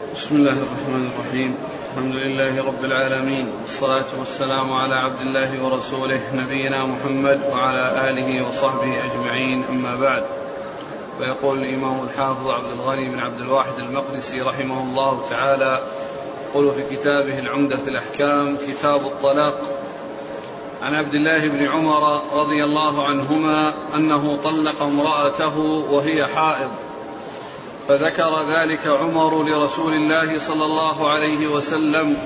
بسم الله الرحمن الرحيم. الحمد لله رب العالمين. والصلاة والسلام على عبد الله ورسوله نبينا محمد وعلى آله وصحبه أجمعين. أما بعد فيقول الإمام الحافظ عبد الغني بن عبد الواحد المقدسي رحمه الله تعالى يقول في كتابه العمدة في الأحكام كتاب الطلاق عن عبد الله بن عمر رضي الله عنهما أنه طلق امرأته وهي حائض. فذكر ذلك عمر لرسول الله صلى الله عليه وسلم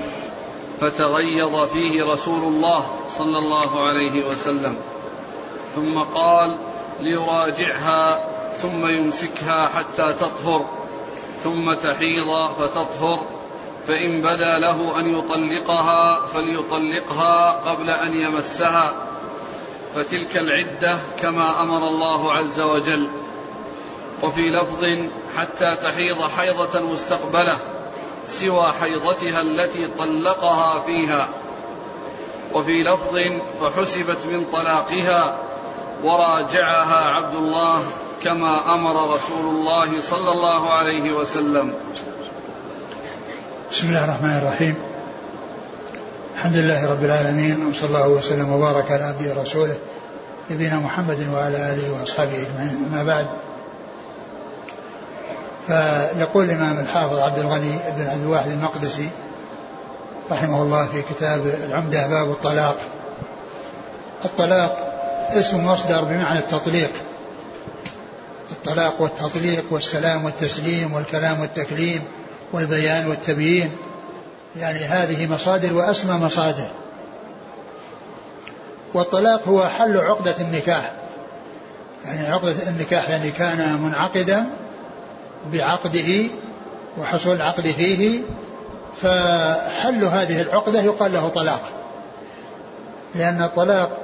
فتغيظ فيه رسول الله صلى الله عليه وسلم. ثم قال ليراجعها ثم يمسكها حتى تطهر ثم تحيض فتطهر فإن بدا له أن يطلقها فليطلقها قبل أن يمسها. فتلك العدة كما أمر الله عز وجل وفي لفظ حتى تحيض حيضة مستقبلة سوى حيضتها التي طلقها فيها. وفي لفظ فحسبت من طلاقها وراجعها عبد الله كما أمر رسول الله صلى الله عليه وسلم. بسم الله الرحمن الرحيم. الحمد لله رب العالمين وصلى الله وسلم وبارك على عبده ورسوله نبينا محمد وعلى آله وأصحابه أجمعين. أما بعد فيقول الإمام الحافظ عبد الغني بن عبد الواحد المقدسي رحمه الله في كتاب العمدة باب الطلاق. الطلاق اسم مصدر بمعنى التطليق. الطلاق والتطليق والسلام والتسليم والكلام والتكليم والبيان والتبيين. يعني هذه مصادر وأسمى مصادر. والطلاق هو حل عقدة النكاح. يعني عقدة النكاح يعني كان منعقدا بعقده وحصول العقد فيه فحل هذه العقدة يقال له طلاق. لأن الطلاق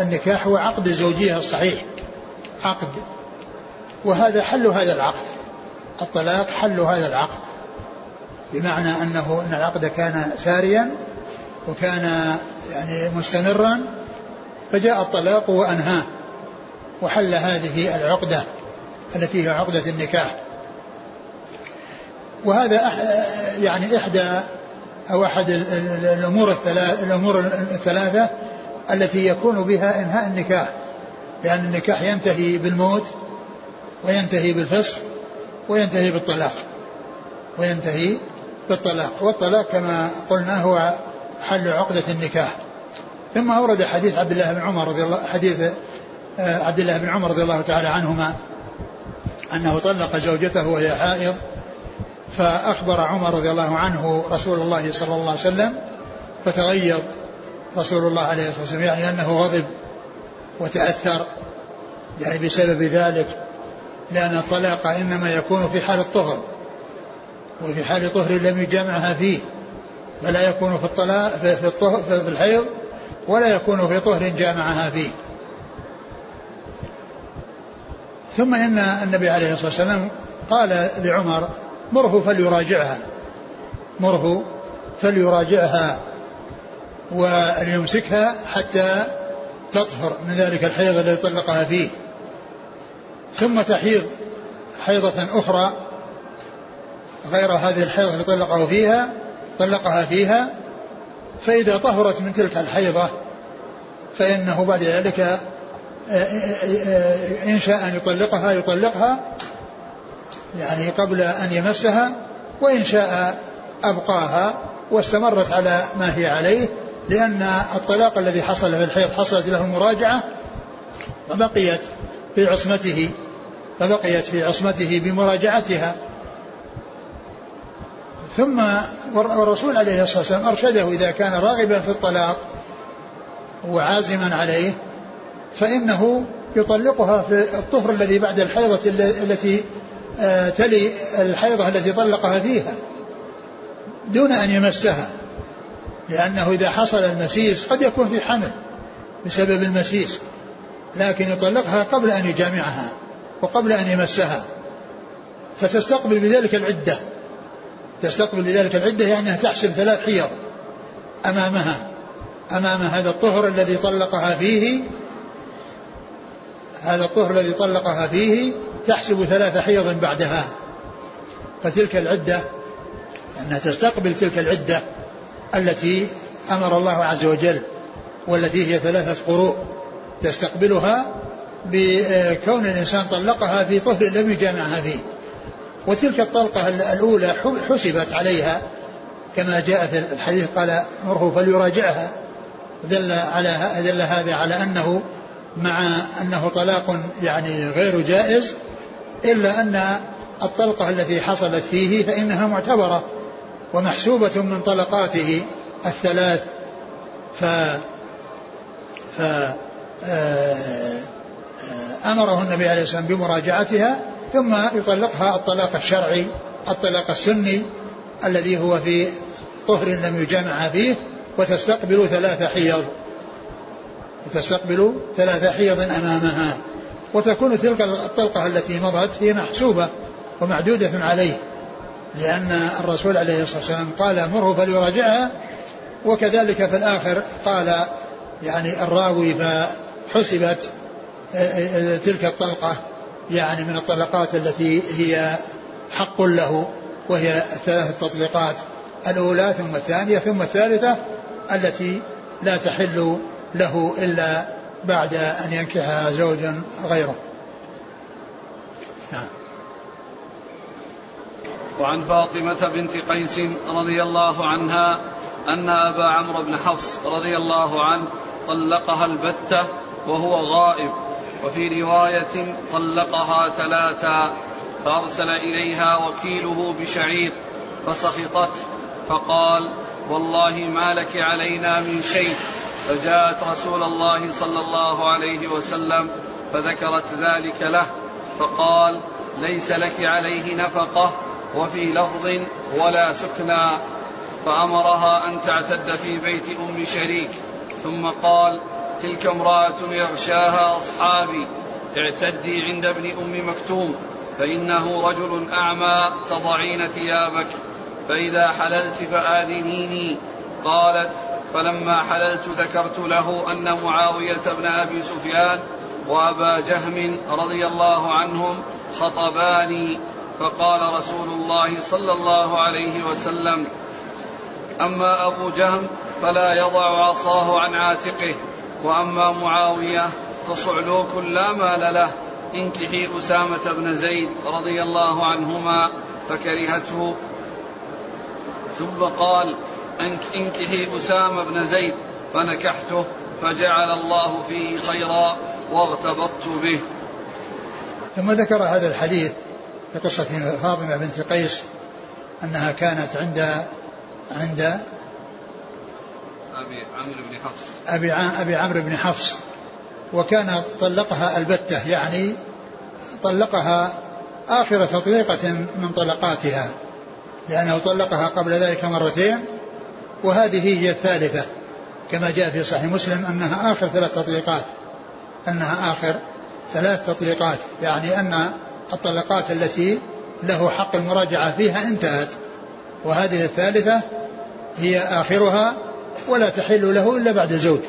النكاح هو عقد الزوجية الصحيح عقد. وهذا حل هذا العقد. الطلاق حل هذا العقد. بمعنى أنه أن العقد كان ساريا وكان يعني مستمرا فجاء الطلاق وأنهاه وحل هذه العقدة. التي هي عقدة النكاح. وهذا يعني إحدى أو أحد الأمور الثلاث الأمور الثلاثة التي يكون بها إنهاء النكاح. لأن النكاح ينتهي بالموت وينتهي بالفسخ وينتهي بالطلاق. وينتهي بالطلاق. والطلاق كما قلنا هو حل عقدة النكاح. ثم أورد حديث عبد الله بن عمر رضي الله حديث آه، عبد الله بن عمر رضي الله تعالى عنهما. أنه طلق زوجته وهي حائض فأخبر عمر رضي الله عنه رسول الله صلى الله عليه وسلم فتغيظ رسول الله عليه الصلاة والسلام يعني أنه غضب وتأثر يعني بسبب ذلك لأن الطلاق إنما يكون في حال الطهر وفي حال طهر لم يجامعها فيه فلا يكون في الطلاق في, الطهر في الحيض ولا يكون في طهر جامعها فيه. ثم إن النبي عليه الصلاة والسلام قال لعمر مره فليراجعها. مره فليراجعها وليمسكها حتى تطهر. من ذلك الحيض الذي طلقها فيه. ثم تحيض حيضة أخرى غير هذه الحيضة التي طلقه فيها طلقها فيها. فإذا طهرت من تلك الحيضة فإنه بعد ذلك إن شاء أن يطلقها يطلقها يعني قبل أن يمسها وإن شاء أبقاها واستمرت على ما هي عليه لأن الطلاق الذي حصل في الحيض حصلت له مراجعة فبقيت في عصمته فبقيت في عصمته بمراجعتها. ثم والرسول عليه الصلاة والسلام أرشده إذا كان راغبا في الطلاق وعازما عليه فإنه يطلقها في الطهر الذي بعد الحيضة التي آه، تلي الحيضة التي طلقها فيها دون أن يمسها لأنه إذا حصل المسيس قد يكون في حمل بسبب المسيس لكن يطلقها قبل أن يجامعها وقبل أن يمسها فتستقبل بذلك العدة. تستقبل بذلك العدة يعني أنها تحسب ثلاث حيض أمامها أمام هذا الطهر الذي طلقها فيه هذا الطهر الذي طلقها فيه تحسب ثلاث حيض بعدها. فتلك العدة أنها تستقبل تلك العدة التي أمر الله عز وجل والتي هي ثلاثة قروء. تستقبلها بكون الإنسان طلقها في طهر لم يجامعها فيه. وتلك الطلقة الأولى حسبت عليها كما جاء في الحديث قال مره فليراجعها. دل على دل هذا على أنه مع أنه طلاق يعني غير جائز إلا أن الطلقة التي حصلت فيه فإنها معتبرة ومحسوبة من طلقاته الثلاث. ف ف آه، أمره النبي عليه الصلاة والسلام بمراجعتها ثم يطلقها الطلاق الشرعي الطلاق السني الذي هو في طهر لم يجامع فيه وتستقبل ثلاث حيض. وتستقبل ثلاث حيض أمامها. وتكون تلك الطلقة التي مضت هي محسوبة ومعدودة عليه. لأن الرسول عليه الصلاة والسلام قال مره فليراجعها. وكذلك في الآخر قال يعني الراوي فحسبت آه، آه، تلك الطلقة يعني من الطلقات التي هي حق له وهي الثلاث التطليقات الأولى ثم الثانية ثم الثالثة التي لا تحل له إلا بعد أن ينكحها زوج غيره. نعم. وعن فاطمة بنت قيس رضي الله عنها أن أبا عمرو بن حفص رضي الله عنه طلقها البتة وهو غائب وفي رواية طلقها ثلاثا فأرسل إليها وكيله بشعير فسخطت فقال والله ما لك علينا من شيء. فجاءت رسول الله صلى الله عليه وسلم فذكرت ذلك له فقال ليس لك عليه نفقة وفي لفظ ولا سكنى. فأمرها أن تعتد في بيت أم شريك. ثم قال تلك امرأة يغشاها أصحابي اعتدي عند ابن أم مكتوم فإنه رجل أعمى تضعين ثيابك. فإذا حللت فآذنيني. قالت فلما حللت ذكرت له أن معاوية بن أبي سفيان وأبا جهم رضي الله عنهم خطباني. فقال رسول الله صلى الله عليه وسلم أما أبو جهم فلا يضع عصاه عن عاتقه وأما معاوية فصعلوك لا مال له. انكحي أسامة بن زيد رضي الله عنهما فكرهته ثم قال انكحي أسامة بن زيد. فنكحته فجعل الله فيه خيرا واغتبطت به. ثم ذكر هذا الحديث في قصة فاطمة بنت قيس أنها كانت عند عند أبي عمرو بن حفص. أبي أبي عمرو بن حفص وكان طلقها البتة يعني طلقها آخر تطليقة من طلقاتها. لأنه طلقها قبل ذلك مرتين وهذه هي الثالثة. كما جاء في صحيح مسلم أنها آخر ثلاث تطليقات. أنها آخر ثلاث تطليقات. يعني أن الطلقات التي له حق المراجعة فيها انتهت. وهذه الثالثة هي آخرها ولا تحل له إلا بعد زوج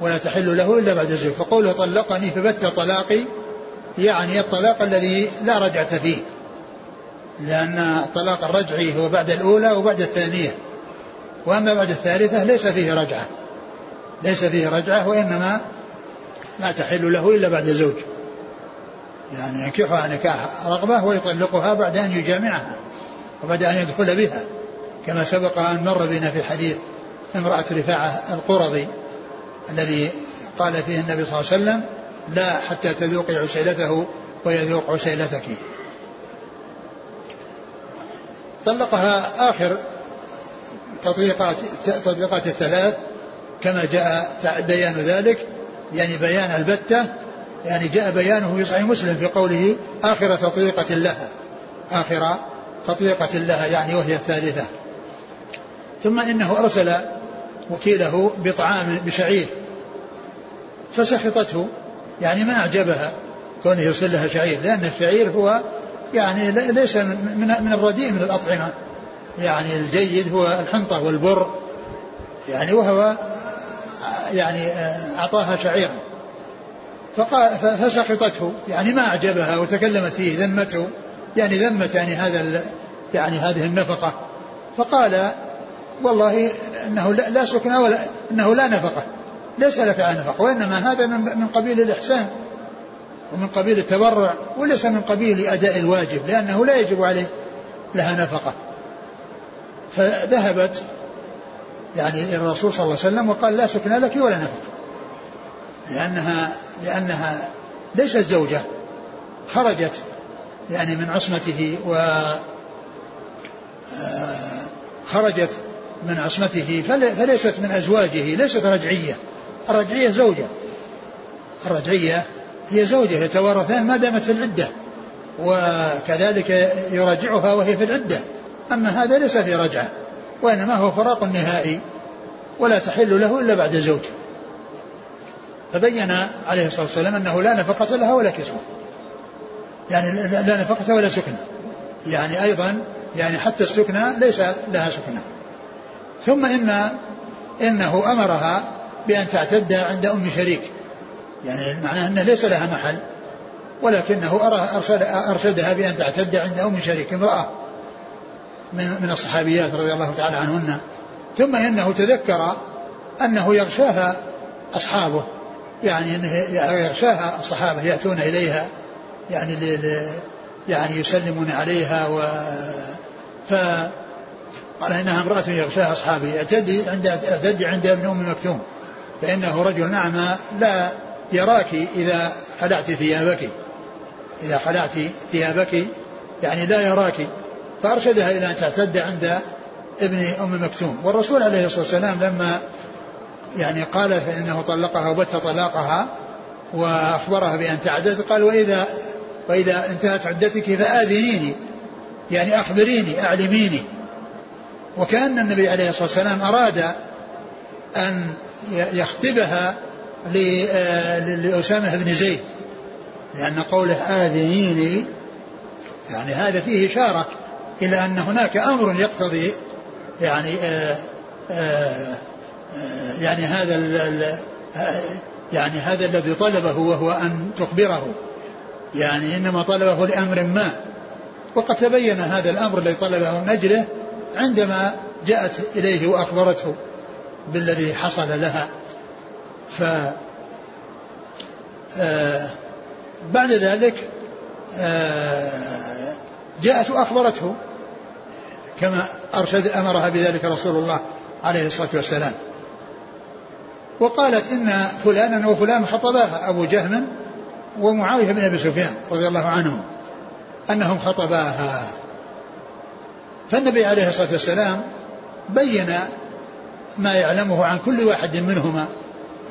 ولا تحل له إلا بعد زوج فقوله طلقني فبت طلاقي يعني الطلاق الذي لا رجعة فيه. لأن الطلاق الرجعي هو بعد الأولى وبعد الثانية. وأما بعد الثالثة ليس فيه رجعة. ليس فيه رجعة وإنما لا تحل له إلا بعد زوج. يعني ينكحها نكاح رغبة ويطلقها بعد أن يجامعها وبعد أن يدخل بها. كما سبق أن مر بنا في حديث امرأة رفاعة القرظي الذي قال فيه النبي صلى الله عليه وسلم لا حتى تذوقي عسيلته ويذوق عسيلتك طلقها آخر تطبيقات تطبيقات الثلاث كما جاء بيان ذلك يعني بيان البتة يعني جاء بيانه في صحيح مسلم في قوله آخر تطبيقة لها آخر تطبيقة لها يعني وهي الثالثة. ثم إنه أرسل وكيله بطعام بشعير فسخطته يعني ما أعجبها كونه يرسل لها شعير لأن الشعير هو يعني ليس من من الرديء من الأطعمة. يعني الجيد هو الحنطة والبر. يعني وهو يعني أعطاها شعيرا. فقال فسقطته. يعني ما أعجبها وتكلمت فيه ذمته. يعني ذمت يعني هذا يعني هذه النفقة. فقال والله إنه لا سكنى ولا إنه لا نفقة. ليس لك نفقة وإنما هذا من قبيل الإحسان. ومن قبيل التبرع وليس من قبيل أداء الواجب لأنه لا يجب عليه لها نفقة. فذهبت يعني الرسول صلى الله عليه وسلم وقال لا سكن لك ولا نفقة. لأنها لأنها ليست زوجة خرجت يعني من عصمته و آه، خرجت من عصمته فليست من أزواجه ليست رجعية. الرجعية زوجة. الرجعية هي زوجة يتوارثان ما دامت في العدة وكذلك يراجعها وهي في العدة. أما هذا ليس في رجعة وإنما هو فراق نهائي ولا تحل له إلا بعد زوج فبين عليه الصلاة والسلام أنه لا نفقة لها ولا كسوة يعني لا نفقة ولا سكنة. يعني أيضا يعني حتى السكنى ليس لها سكنى ثم إن إنه أمرها بأن تعتد عند أم شريك. يعني معناه أنه ليس لها محل ولكنه أرشد أرشدها بأن تعتد عند أم شريك امرأة من من الصحابيات رضي الله تعالى عنهن. ثم إنه تذكر أنه يغشاها أصحابه يعني أنه يغشاها الصحابة يأتون إليها يعني يعني يسلمون عليها و ف قال إنها امرأة يغشاها أصحابه اعتدي عند اعتدي عند ابن أم مكتوم فإنه رجل أعمى لا يراك إذا خلعت ثيابك. إذا خلعت ثيابك يعني لا يراك. فأرشدها إلى أن تعتد عند ابن أم مكتوم. والرسول عليه الصلاة والسلام لما يعني قال انه طلقها وبت طلاقها وأخبرها بأن تعدد قال وإذا وإذا انتهت عدتك فآذنيني. يعني أخبريني أعلميني. وكأن النبي عليه الصلاة والسلام أراد أن يخطبها لأسامة بن زيد. لأن قوله آذيني يعني هذا فيه إشارة إلى أن هناك أمر يقتضي يعني آآ آه، آآ آه، يعني هذا يعني هذا الذي طلبه وهو أن تخبره. يعني إنما طلبه لأمر ما. وقد تبين هذا الأمر الذي طلبه من أجله عندما جاءت إليه وأخبرته بالذي حصل لها. ف آه، بعد ذلك آه، جاءت وأخبرته كما أرشد أمرها بذلك رسول الله عليه الصلاة والسلام. وقالت إن فلانا وفلان خطباها أبو جهم ومعاوية بن أبي سفيان رضي الله عنهم أنهم خطباها. فالنبي عليه الصلاة والسلام بين ما يعلمه عن كل واحد منهما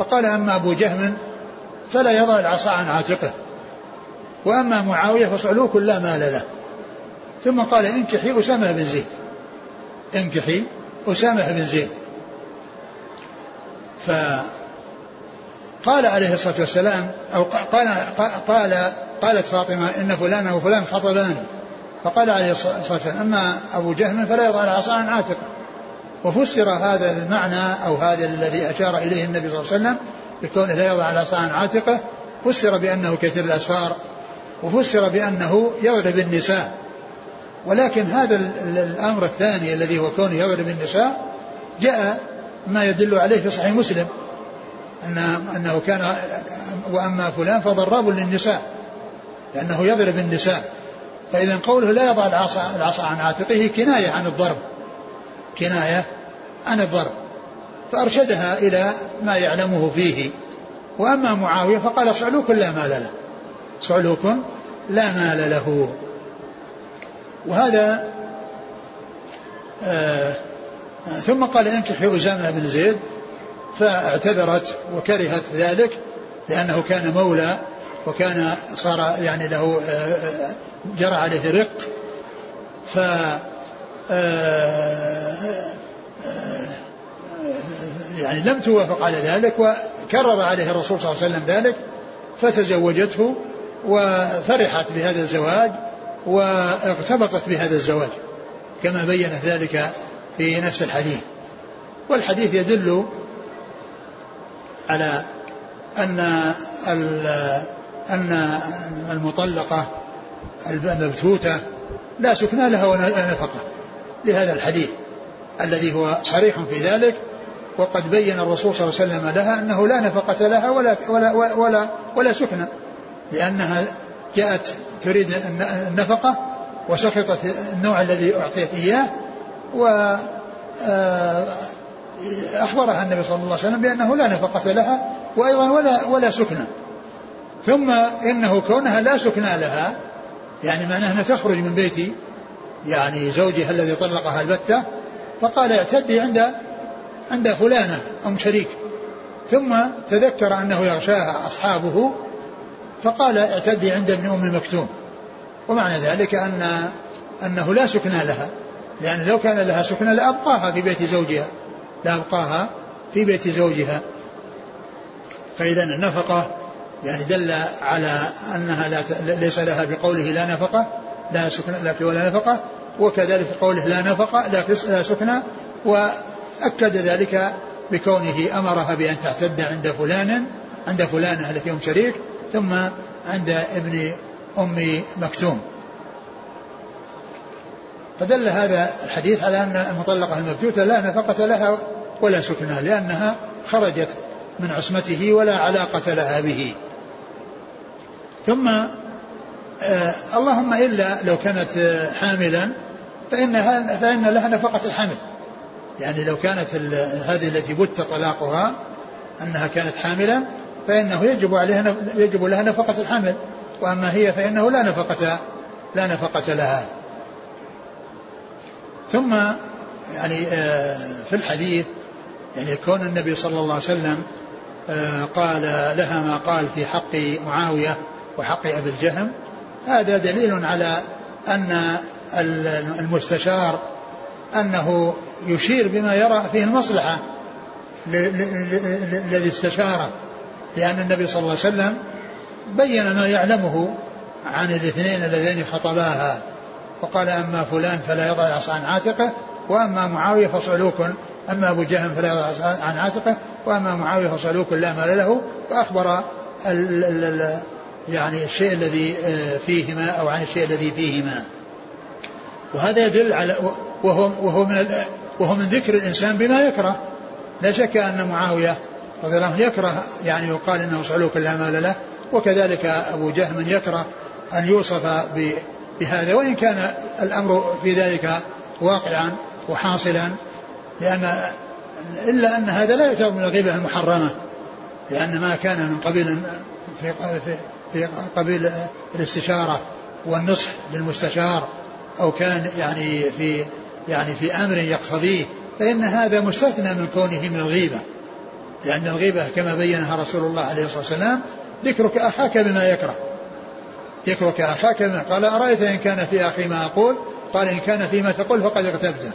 فقال أما أبو جهم فلا يضع العصا عن عاتقه. وأما معاوية فصعلوك لا مال له. ثم قال انكحي أسامة بن زيد. انكحي أسامة بن زيد. فقال عليه الصلاة والسلام أو قال قال قالت فاطمة إن فلانا وفلان خطبان. فقال عليه الصلاة والسلام أما أبو جهم فلا يضع العصا عن عاتقه. وفسر هذا المعنى أو هذا الذي أشار إليه النبي صلى الله عليه وسلم بكونه لا يضع العصا عن عاتقه فسر بأنه كثير الأسفار وفسر بأنه يضرب النساء. ولكن هذا الأمر الثاني الذي هو كونه يضرب النساء جاء ما يدل عليه في صحيح مسلم أن أنه كان وأما فلان فضراب للنساء لأنه يضرب النساء. فإذا قوله لا يضع العصا العصا عن عاتقه كناية عن الضرب. كناية عن الضرب فأرشدها إلى ما يعلمه فيه. وأما معاوية فقال صعلوك لا مال له صعلوك لا مال له. وهذا آه ثم قال انكحي أسامة بن زيد فاعتذرت وكرهت ذلك لأنه كان مولى وكان صار يعني له آه، آه، جرى عليه الرق ف يعني لم توافق على ذلك وكرر عليه الرسول صلى الله عليه وسلم ذلك فتزوجته وفرحت بهذا الزواج واغتبطت بهذا الزواج كما بينت ذلك في نفس الحديث. والحديث يدل على أن أن المطلقة المبتوتة لا سكنى لها ولا نفقة. لهذا الحديث الذي هو صريح في ذلك وقد بين الرسول صلى الله عليه وسلم لها أنه لا نفقة لها ولا ولا ولا, ولا سكنى لأنها جاءت تريد النفقة وسخطت النوع الذي أعطيت إياه و آه، أخبرها النبي صلى الله عليه وسلم بأنه لا نفقة لها وأيضا ولا ولا سكنى ثم إنه كونها لا سكنى لها يعني معناه أنها تخرج من بيت يعني زوجها الذي طلقها البتة فقال اعتدي عند عند فلانة أم شريك. ثم تذكر أنه يغشاها أصحابه فقال اعتدي عند ابن أم مكتوم. ومعنى ذلك أن أنه لا سكنى لها لأن لو كان لها سكنى لأبقاها في بيت زوجها لأبقاها في بيت زوجها. فإذا النفقة يعني دل على أنها لا ليس لها بقوله لا نفقة لا سكن لك ولا نفقة وكذلك قوله لا نفقة لا سكنى وأكد ذلك بكونه أمرها بأن تعتد عند فلان عند فلانة التي هم شريك ثم عند ابن أم مكتوم. فدل هذا الحديث على أن المطلقة المبتوتة لا نفقة لها ولا سكنى لأنها خرجت من عصمته ولا علاقة لها به. ثم اللهم إلا لو كانت آه حاملا فإنها فإن لها نفقة الحمل يعني لو كانت هذه التي بت طلاقها أنها كانت حاملا فإنه يجب عليها يجب لها نفقة الحمل وأما هي فإنه لا نفقة لا نفقة لها. ثم يعني آه في الحديث يعني كون النبي صلى الله عليه وسلم آه قال لها ما قال في حق معاوية وحق أبي الجهم هذا دليل على أن المستشار أنه يشير بما يرى فيه المصلحة الذي استشاره. لأن النبي صلى الله عليه وسلم بين ما يعلمه عن الاثنين اللذين خطباها وقال أما فلان فلا يضع العصا عن عاتقه وأما معاوية فصعلوك أما أبو جهم فلا يضع العصا عن عاتقه وأما معاوية فصعلوك لا مال له وأخبر يعني الشيء الذي آه، فيهما أو عن الشيء الذي فيهما. وهذا يدل على وهو وهو من وهو من ذكر الإنسان بما يكره. لا شك أن معاوية رضي الله عنه يكره يعني يقال إنه صعلوك لا مال له وكذلك أبو جهم يكره أن يوصف بهذا. وإن كان الأمر في ذلك واقعا وحاصلا لأن إلا أن هذا لا يعتبر من الغيبة المحرمة لأن ما كان من قبيل في في قبيل الاستشارة والنصح للمستشار أو كان يعني في يعني في أمر يقتضيه فإن هذا مستثنى من كونه من الغيبة. لأن الغيبة كما بينها رسول الله عليه الصلاة والسلام ذكرك أخاك بما يكره. ذكرك أخاك بما قال أرأيت إن كان في أخي ما أقول؟ قال إن كان فيما تقول فقد اغتبته.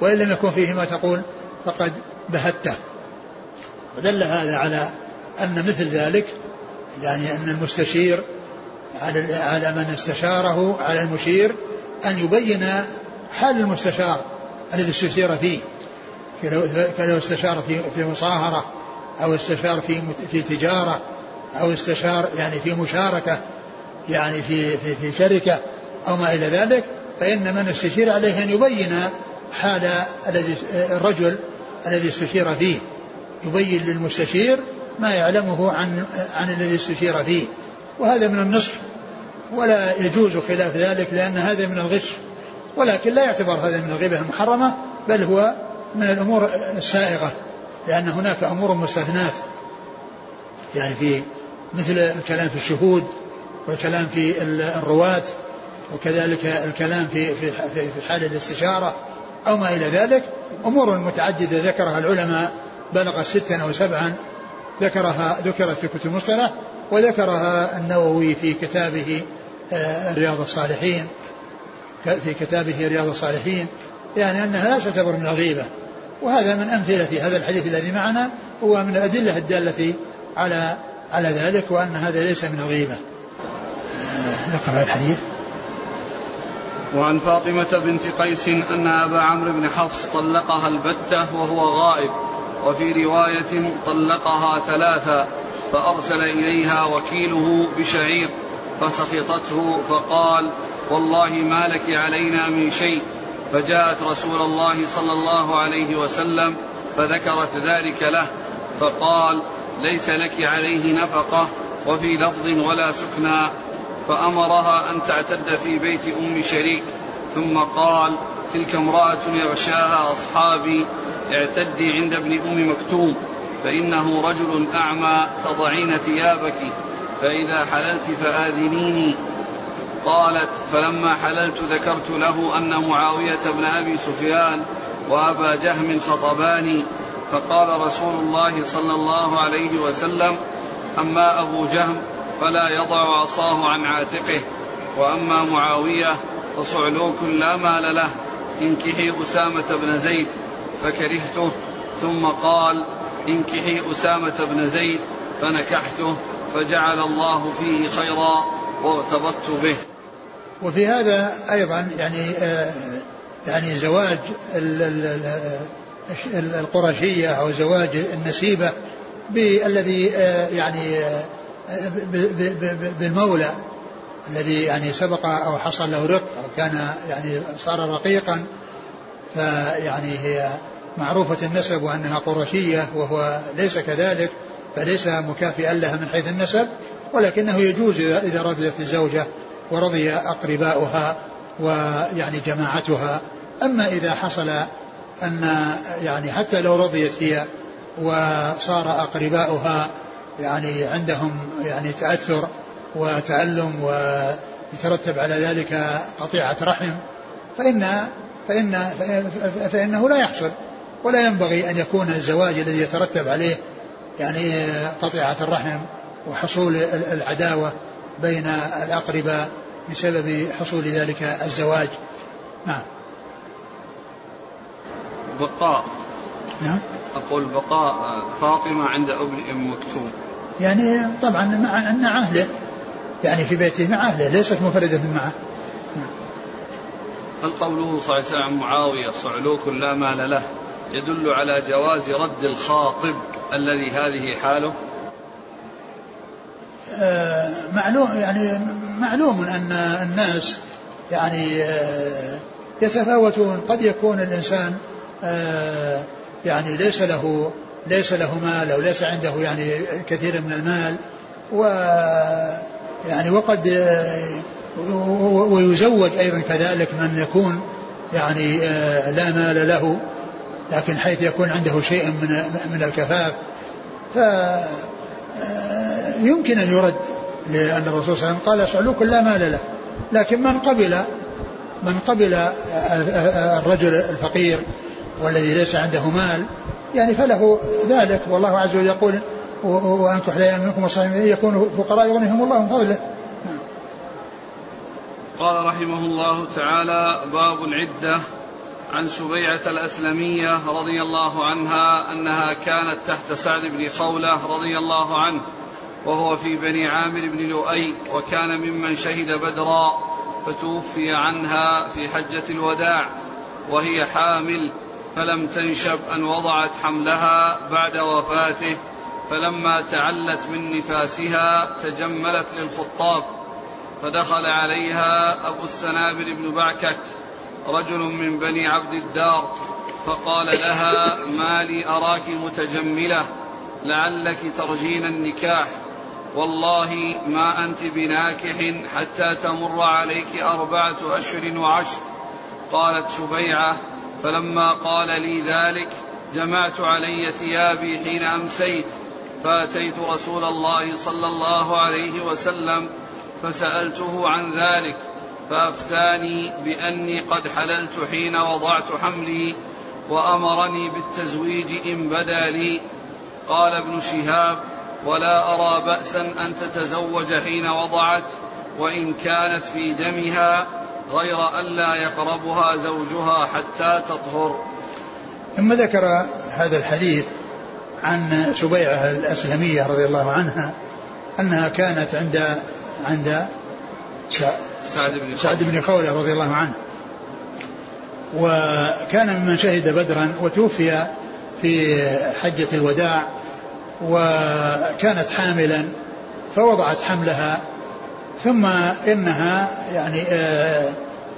وإن لم يكن فيه ما تقول فقد بهته. ودل هذا على أن مثل ذلك يعني أن المستشير على على من استشاره على المشير أن يبين حال المستشار الذي استشير فيه. كلو استشار في في مصاهرة أو استشار في في تجارة أو استشار يعني في مشاركة يعني في في في شركة أو ما إلى ذلك فإن من استشير عليه أن يبين حال الذي الرجل الذي استشير فيه. يبين للمستشير ما يعلمه عن عن الذي استشير فيه وهذا من النصح ولا يجوز خلاف ذلك لأن هذا من الغش ولكن لا يعتبر هذا من الغيبة المحرمة بل هو من الأمور السائغة لأن هناك أمور مستثنات يعني في مثل الكلام في الشهود والكلام في الرواة وكذلك الكلام في في في حال الاستشارة أو ما إلى ذلك أمور متعددة ذكرها العلماء بلغت ستا أو سبعا ذكرها ذكرت في كتب المصطلح وذكرها النووي في كتابه آه، رياض الصالحين في كتابه رياض الصالحين. يعني أنها لا تعتبر من الغيبة. وهذا من أمثلة هذا الحديث الذي معنا هو من الأدلة الدالة على على ذلك وأن هذا ليس من الغيبة. نقرأ الحديث. وعن فاطمة بنت قيس أن أبا عمرو بن حفص طلقها البتة وهو غائب. وفي رواية طلقها ثلاثا فأرسل إليها وكيله بشعير فسخطته فقال والله ما لك علينا من شيء. فجاءت رسول الله صلى الله عليه وسلم فذكرت ذلك له فقال ليس لك عليه نفقة وفي لفظ ولا سكنى. فأمرها أن تعتد في بيت أم شريك. ثم قال تلك امرأة يغشاها أصحابي اعتدي عند ابن أم مكتوم فإنه رجل أعمى تضعين ثيابك فإذا حللت فآذنيني. قالت فلما حللت ذكرت له أن معاوية بن أبي سفيان وأبا جهم خطباني فقال رسول الله صلى الله عليه وسلم أما أبو جهم فلا يضع عصاه عن عاتقه وأما معاوية فصعلوك لا مال له. انكحي أسامة بن زيد فكرهته. ثم قال انكحي أسامة بن زيد فنكحته. فجعل الله فيه خيرا وارتبطت به. وفي هذا أيضا يعني آه يعني زواج القرشية أو زواج النسيبة بالذي آه يعني آه بالمولى. الذي يعني سبق أو حصل له رق أو كان يعني صار رقيقا فيعني هي معروفة النسب وأنها قرشية وهو ليس كذلك فليس مكافئا لها من حيث النسب ولكنه يجوز إذا رضيت الزوجة ورضي أقرباؤها ويعني جماعتها. أما إذا حصل أن يعني حتى لو رضيت هي وصار أقرباؤها يعني عندهم يعني تأثر وتألم ويترتب على ذلك قطيعة رحم فإن فإن فإنه لا يحصل ولا ينبغي أن يكون الزواج الذي يترتب عليه يعني قطيعة الرحم وحصول العداوة بين الأقرباء بسبب حصول ذلك الزواج. نعم. بقاء. نعم. أقول بقاء فاطمة عند أم مكتوم. يعني طبعا مع مع أهله. يعني في بيته مع أهله ليست مفردة معه. هل قوله صلى الله عليه وسلم معاوية صعلوك لا مال له يدل على جواز رد الخاطب الذي هذه حاله؟ آه معلوم يعني معلوم أن الناس يعني آه يتفاوتون. قد يكون الإنسان آه يعني ليس له ليس له مال أو ليس عنده يعني كثير من المال و يعني وقد ويزوج أيضا كذلك من يكون يعني لا مال له لكن حيث يكون عنده شيء من من الكفاف. ف يمكن أن يرد لأن الرسول صلى الله عليه وسلم قال سعلوك لا مال له. لكن من قبل من قبل الرجل الفقير والذي ليس عنده مال يعني فله ذلك. والله عز وجل يقول وانكح لا منكم والصالحين يكونوا فقراء يغنيهم الله من فضله. قال رحمه الله تعالى باب العدة عن سبيعة الأسلمية رضي الله عنها أنها كانت تحت سعد بن خولة رضي الله عنه وهو في بني عامر بن لؤي وكان ممن شهد بدرا فتوفي عنها في حجة الوداع وهي حامل فلم تنشب أن وضعت حملها بعد وفاته فلما تعلت من نفاسها تجملت للخطاب فدخل عليها أبو السنابل بن بعكك رجل من بني عبد الدار فقال لها ما لي أراك متجملة لعلك ترجين النكاح والله ما أنت بناكح حتى تمر عليك أربعة أشهر وعشر قالت سبيعة فلما قال لي ذلك جمعت علي ثيابي حين أمسيت. فأتيت رسول الله صلى الله عليه وسلم فسألته عن ذلك فأفتاني بأني قد حللت حين وضعت حملي وأمرني بالتزويج إن بدا لي. قال ابن شهاب ولا أرى بأسا أن تتزوج حين وضعت وإن كانت في دمها غير ألا يقربها زوجها حتى تطهر. ثم ذكر هذا الحديث عن سبيعة الأسلمية رضي الله عنها أنها كانت عند عند سعد بن سعد بن خولة رضي الله عنه. وكان ممن شهد بدرا وتوفي في حجة الوداع وكانت حاملا فوضعت حملها ثم إنها يعني آه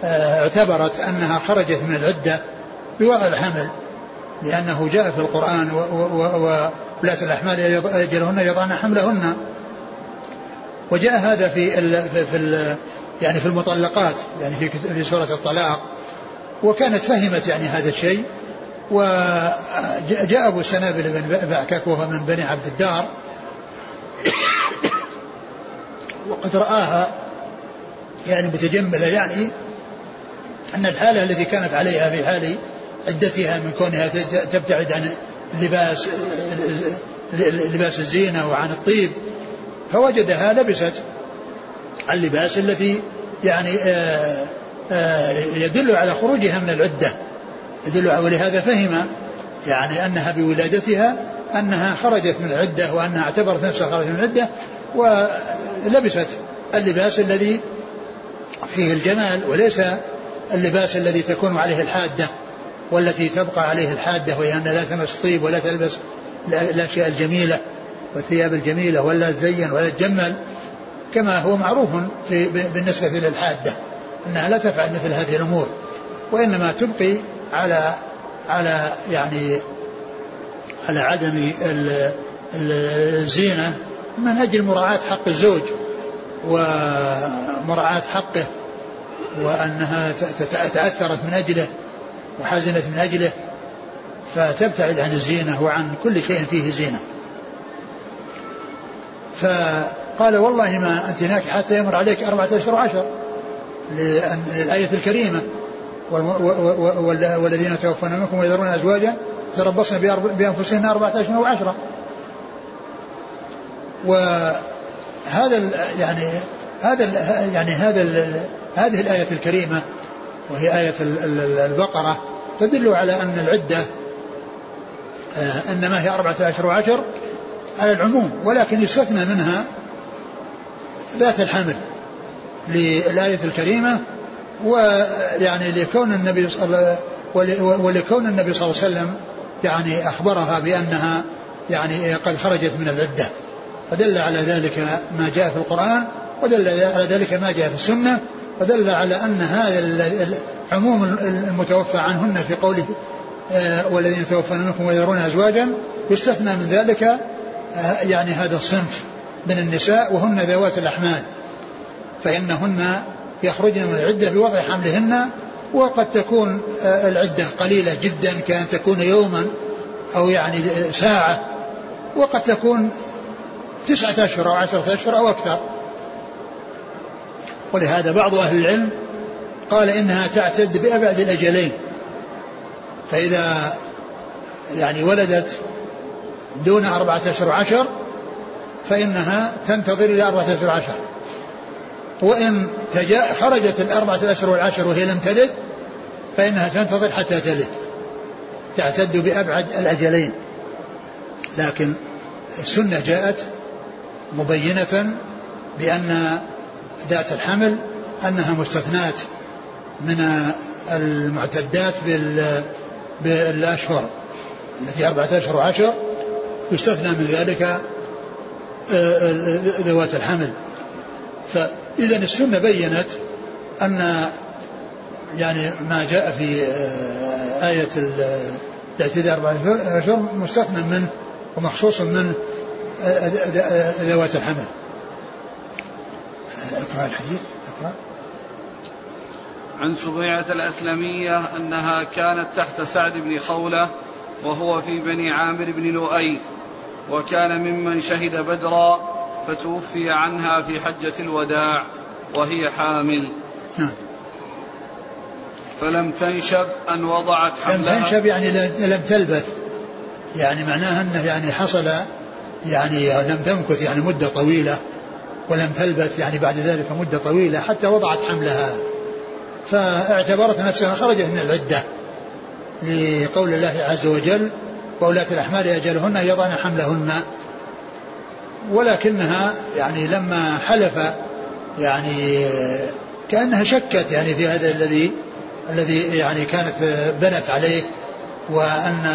آه، اعتبرت أنها خرجت من العدة بوضع الحمل لأنه جاء في القرآن وولاة الأحمال أجلهن يضعن حملهن. وجاء هذا في ال في ال يعني في المطلقات يعني في في سورة الطلاق. وكانت فهمت يعني هذا الشيء. وجاء أبو سنابل بن بعكك وهو من بني عبد الدار. وقد رآها يعني متجملة يعني أن الحالة التي كانت عليها في حال عدتها من كونها تبتعد عن لباس لباس الزينة وعن الطيب فوجدها لبست اللباس الذي يعني آه، آه، يدل على خروجها من العدة. يدل ولهذا فهم يعني أنها بولادتها أنها خرجت من العدة وأنها اعتبرت نفسها خرجت من العدة ولبست اللباس الذي فيه الجمال وليس اللباس الذي تكون عليه الحادة والتي تبقى عليه الحادة وهي أن لا تمس طيب ولا تلبس الأشياء الجميلة والثياب الجميلة ولا تزين ولا تجمل كما هو معروف في بالنسبة للحادة أنها لا تفعل مثل هذه الأمور وإنما تبقي على على يعني على عدم الزينة من أجل مراعاة حق الزوج ومراعاة حقه وأنها تأثرت من أجله وحزنت من أجله فتبتعد عن الزينة وعن كل شيء فيه زينة. فقال والله ما أنت هناك حتى يمر عليك أربعة أشهر وعشر للآية الكريمة. والذين توفون منكم ويذرون أزواجا تربصن بأنفسهن أربعة أشهر وعشرة. وهذا يعني هذا يعني هذا هذه الآية الكريمة وهي آية البقرة تدل على أن العدة آه، إنما هي أربعة أشهر وعشر على العموم ولكن يستثنى منها ذات الحمل للآية الكريمة ويعني لكون النبي صلى ولكون النبي صلى الله عليه وسلم يعني أخبرها بأنها يعني قد خرجت من العدة. فدل على ذلك ما جاء في القرآن ودل على ذلك ما جاء في السنة ودل على أن هذا عموم المتوفى عنهن في قوله آه، والذين توفون منكم ويذرون أزواجا يستثنى من ذلك آه، يعني هذا الصنف من النساء وهن ذوات الأحمال. فإنهن يخرجن من العدة بوضع حملهن وقد تكون آه، العدة قليلة جدا كأن تكون يوما أو يعني ساعة. وقد تكون تسعة أشهر أو عشرة أشهر أو أكثر. ولهذا بعض أهل العلم قال إنها تعتد بأبعد الأجلين. فإذا يعني ولدت دون أربعة أشهر وعشر فإنها تنتظر إلى أربعة أشهر وعشر وإن خرجت الأربعة أشهر والعشر وهي لم تلد فإنها تنتظر حتى تلد. تعتد بأبعد الأجلين. لكن السنة جاءت مبينة بأن ذات الحمل أنها مستثنات من المعتدات بالأشهر التي أربعة أشهر وعشر يستثنى من ذلك آه، ذوات الحمل. فإذا السنة بينت أن يعني ما جاء في آه، آية الإعتداء أربعة أشهر مستثنى منه ومخصوص من آه، ذوات الحمل. أقرأ الحديث. أقرأ. عن سبيعة الأسلمية أنها كانت تحت سعد بن خولة وهو في بني عامر بن لؤي وكان ممن شهد بدرا فتوفي عنها في حجة الوداع وهي حامل. نعم. فلم تنشب أن وضعت حملها. لم تنشب يعني لم تلبث. يعني معناها أنه يعني حصل يعني لم تمكث يعني مدة طويلة ولم تلبث يعني بعد ذلك مدة طويلة حتى وضعت حملها. فاعتبرت نفسها خرجت من العدة لقول الله عز وجل وولاة الأحمال أجلهن يضعن حملهن ولكنها يعني لما حلف يعني كأنها شكت يعني في هذا الذي الذي يعني كانت بنت عليه وأن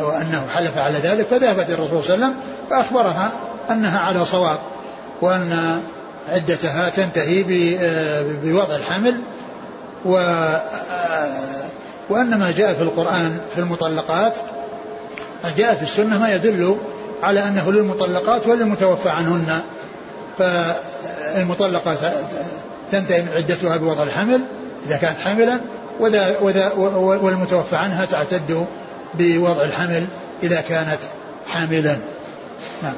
وأنه حلف على ذلك فذهبت الرسول صلى الله عليه وسلم فأخبرها أنها على صواب وأن عدتها تنتهي بوضع الحمل و وأن ما جاء في القرآن في المطلقات جاء في السنة ما يدل على أنه للمطلقات وللمتوفى عنهن فالمطلقة تنتهي عدتها بوضع الحمل إذا كانت حاملا وذا وذا والمتوفى عنها تعتد بوضع الحمل إذا كانت حاملا. نعم.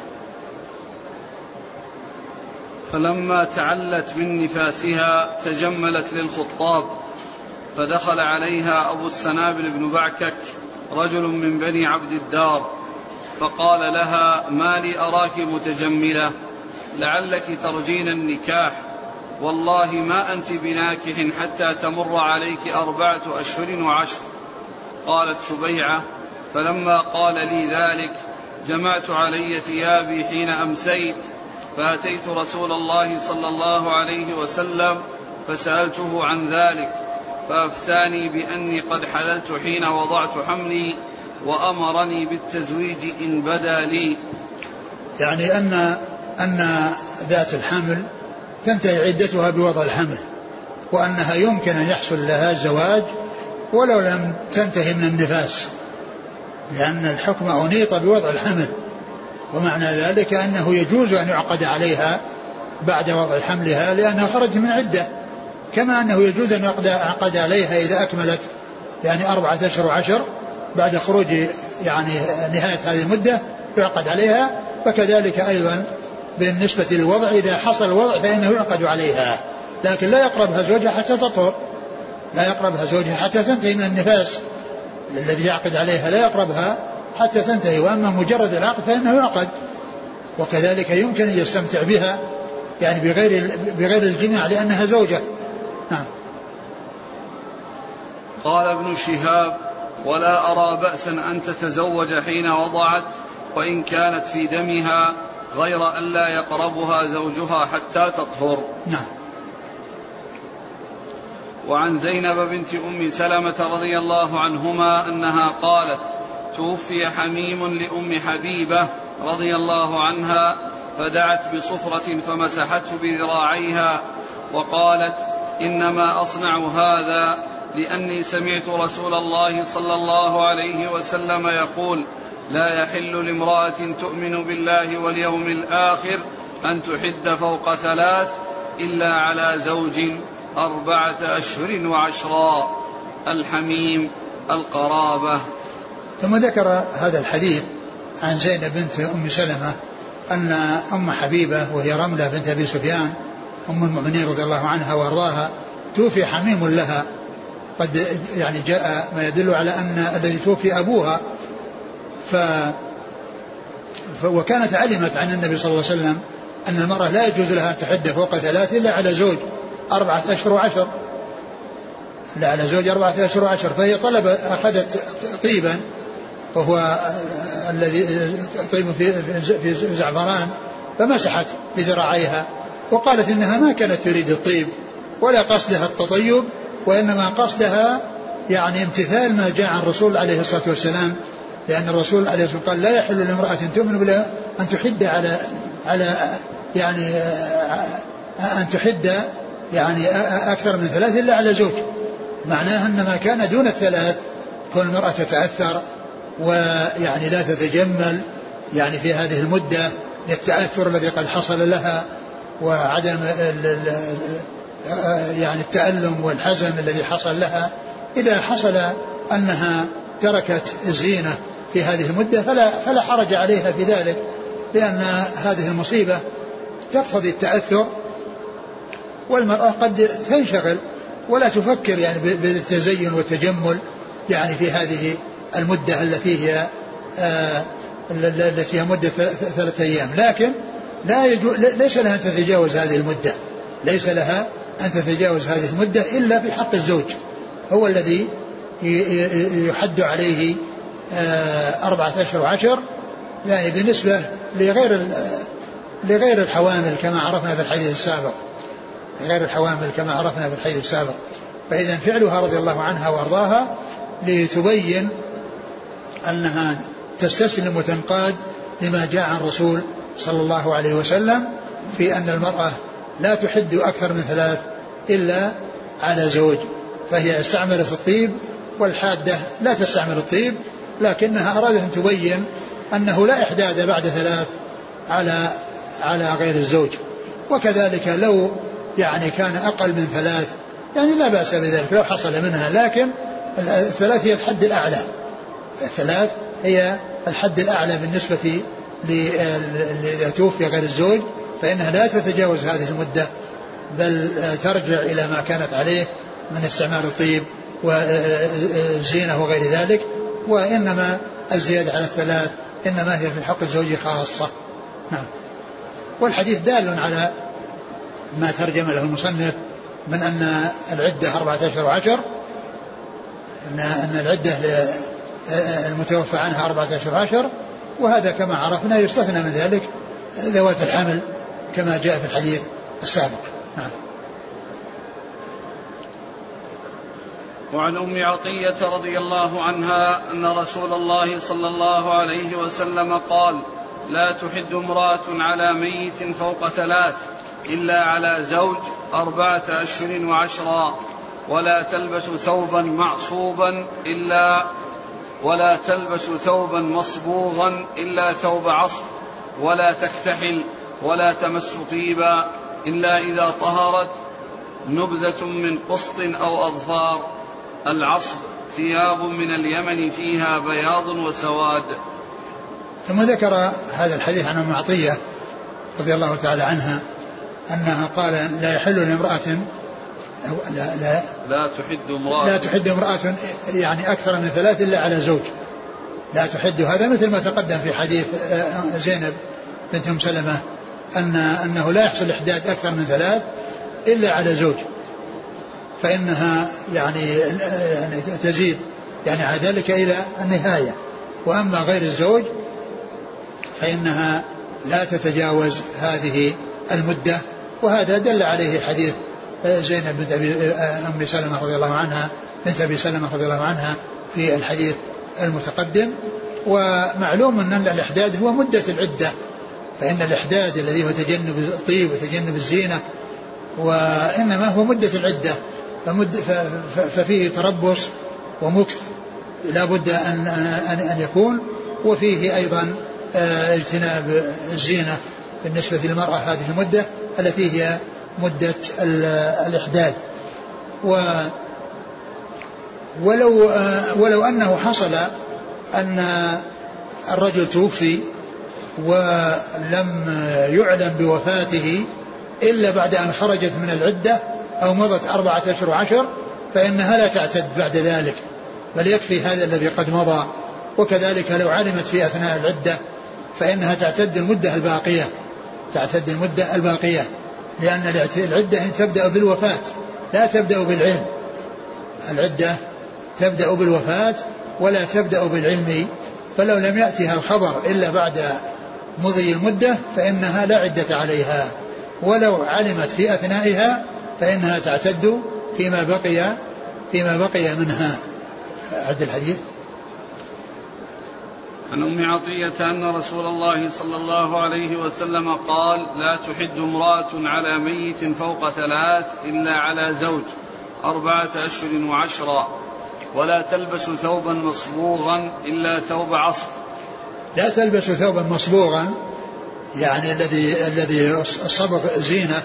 فلما تعلت من نفاسها تجملت للخطاب فدخل عليها أبو السنابل بن بعكك رجل من بني عبد الدار فقال لها ما لي أراك متجملة لعلك ترجين النكاح. والله ما أنت بناكح حتى تمر عليك أربعة أشهر وعشر. قالت سبيعة فلما قال لي ذلك جمعت علي ثيابي حين أمسيت فأتيت رسول الله صلى الله عليه وسلم فسألته عن ذلك فأفتاني بأني قد حللت حين وضعت حملي وأمرني بالتزويج إن بدا لي. يعني أن أن ذات الحمل تنتهي عدتها بوضع الحمل وأنها يمكن أن يحصل لها الزواج ولو لم تنتهي من النفاس لأن الحكم أنيط بوضع الحمل ومعنى ذلك أنه يجوز أن يعقد عليها بعد وضع حملها لأنها خرجت من عدة كما أنه يجوز أن يعقد عليها إذا أكملت يعني أربعة أشهر وعشر بعد خروج يعني نهاية هذه المدة يعقد عليها فكذلك أيضا بالنسبة للوضع إذا حصل الوضع فإنه يعقد عليها. لكن لا يقربها زوجها حتى تطهر. لا يقربها زوجها حتى تنتهي من النفاس. الذي يعقد عليها لا يقربها حتى تنتهي وأما مجرد العقد فإنه يعقد. وكذلك يمكن أن يستمتع بها يعني بغير بغير الجماع لأنها زوجة. نعم. قال ابن شهاب ولا أرى بأسا أن تتزوج حين وضعت وإن كانت في دمها غير أن لا يقربها زوجها حتى تطهر. نعم. وعن زينب بنت أم سلمة رضي الله عنهما أنها قالت توفي حميم لأم حبيبة رضي الله عنها فدعت بصفرة فمسحته بذراعيها وقالت إنما أصنع هذا لأني سمعت رسول الله صلى الله عليه وسلم يقول لا يحل لامرأة تؤمن بالله واليوم الآخر أن تحد فوق ثلاث إلا على زوج أربعة أشهر وعشرا. الحميم القرابة. ثم ذكر هذا الحديث عن زينب بنت أم سلمة أن أم حبيبة وهي رملة بنت أبي سفيان أم المؤمنين رضي الله عنها وأرضاها توفي حميم لها. قد يعني جاء ما يدل على أن الذي توفي أبوها ف وكانت علمت عن النبي صلى الله عليه وسلم أن المرأة لا يجوز لها أن تحد فوق ثلاث إلا على زوج أربعة أشهر وعشر. لا على زوج أربعة أشهر وعشر. فهي طلب أخذت طيبا وهو الذي طيب في في زعفران فمسحت بذراعيها وقالت إنها ما كانت تريد الطيب ولا قصدها التطيب وإنما قصدها يعني امتثال ما جاء عن الرسول عليه الصلاة والسلام. لأن الرسول عليه الصلاة والسلام قال لا يحل لامرأة تؤمن بالله أن تحد على على يعني أن تحد يعني أكثر من ثلاث إلا على زوج. معناه أن ما كان دون الثلاث كون المرأة تتأثر ويعني لا تتجمل يعني في هذه المدة للتأثر الذي قد حصل لها وعدم يعني التألم والحزن الذي حصل لها إذا حصل أنها تركت الزينة. في هذه المدة فلا, فلا حرج عليها في ذلك لأن هذه المصيبة تقتضي التأثر والمرأة قد تنشغل ولا تفكر يعني بالتزين والتجمل يعني في هذه المدة التي هي آه التي هي مدة ثلاثة أيام. لكن لا يجو ليس لها أن تتجاوز هذه المدة ليس لها أن تتجاوز هذه المدة إلا في حق الزوج هو الذي يحد عليه أربعة أشهر وعشر يعني بالنسبة لغير لغير الحوامل كما عرفنا في الحديث السابق. غير الحوامل كما عرفنا في الحديث السابق. فإذا فعلها رضي الله عنها وأرضاها لتبين أنها تستسلم وتنقاد لما جاء عن الرسول صلى الله عليه وسلم في أن المرأة لا تحد أكثر من ثلاث إلا على زوج فهي استعملت الطيب والحادة لا تستعمل الطيب لكنها أرادت أن تبين أنه لا إحداد بعد ثلاث على على غير الزوج. وكذلك لو يعني كان أقل من ثلاث يعني لا بأس بذلك لو حصل منها لكن الثلاث هي الحد الأعلى. الثلاث هي الحد الأعلى بالنسبة إذا توفي غير الزوج فإنها لا تتجاوز هذه المدة بل ترجع إلى ما كانت عليه من استعمال الطيب والزينة وغير ذلك. وإنما الزيادة على الثلاث إنما هي في حق الزوج خاصة. نعم. والحديث دال على ما ترجم له المصنف من أن العدة أربعة أشهر وعشر أن أن العدة المتوفى عنها أربعة أشهر وعشر وهذا كما عرفنا يستثنى من ذلك ذوات الحمل كما جاء في الحديث السابق. وعن أم عطية رضي الله عنها أن رسول الله صلى الله عليه وسلم قال لا تحد امرأة على ميت فوق ثلاث إلا على زوج أربعة اشهر وعشرا ولا تلبس ثوبا معصوبا إلا ولا تلبس ثوبا مصبوغا إلا ثوب عصب ولا تكتحل ولا تمس طيبا إلا إذا طهرت نبذة من قسط أو أظفار. العصب ثياب من اليمن فيها بياض وسواد. ثم ذكر هذا الحديث عن أم عطية رضي الله تعالى عنها أنها قال لا يحل لامرأة لا لا لا تحد امرأة. لا تحد امرأة يعني أكثر من ثلاث إلا على زوج. لا تحد. هذا مثل ما تقدم في حديث آه، زينب بنت أم سلمة أن أنه لا يحصل إحداد أكثر من ثلاث إلا على زوج. فإنها يعني يعني تزيد يعني على ذلك إلى النهاية. وأما غير الزوج فإنها لا تتجاوز هذه المدة. وهذا دل عليه حديث زينب بنت أبي أم سلمة رضي الله عنها بنت أبي سلمة رضي الله عنها في الحديث المتقدم. ومعلوم أن الإحداد هو مدة العدة. فإن الإحداد الذي هو تجنب الطيب وتجنب الزينة وإنما هو مدة العدة. فمد ففيه تربص ومكث. لا بد أن, أن, أن يكون. وفيه أيضا آه، اجتناب الزينة بالنسبة للمرأة هذه المدة التي هي مدة الإحداد. و ولو آه، ولو أنه حصل أن الرجل توفي ولم يعلم بوفاته إلا بعد أن خرجت من العدة أو مضت أربعة أشهر وعشر فإنها لا تعتد بعد ذلك بل يكفي هذا الذي قد مضى. وكذلك لو علمت في أثناء العدة فإنها تعتد المدة الباقية تعتد المدة الباقية لأن العدة تبدأ بالوفاة لا تبدأ بالعلم. العدة تبدأ بالوفاة ولا تبدأ بالعلم. فلو لم يأتها الخبر إلا بعد مضي المدة فإنها لا عدة عليها. ولو علمت في أثنائها فإنها تعتد فيما بقي فيما بقي منها. عد الحديث. عن أم عطية أن رسول الله صلى الله عليه وسلم قال لا تحد امرأة على ميت فوق ثلاث إلا على زوج أربعة أشهر وعشرا ولا تلبس ثوبا مصبوغا إلا ثوب عصر لا تلبس ثوبا مصبوغا يعني الذي الذي الصبغ زينة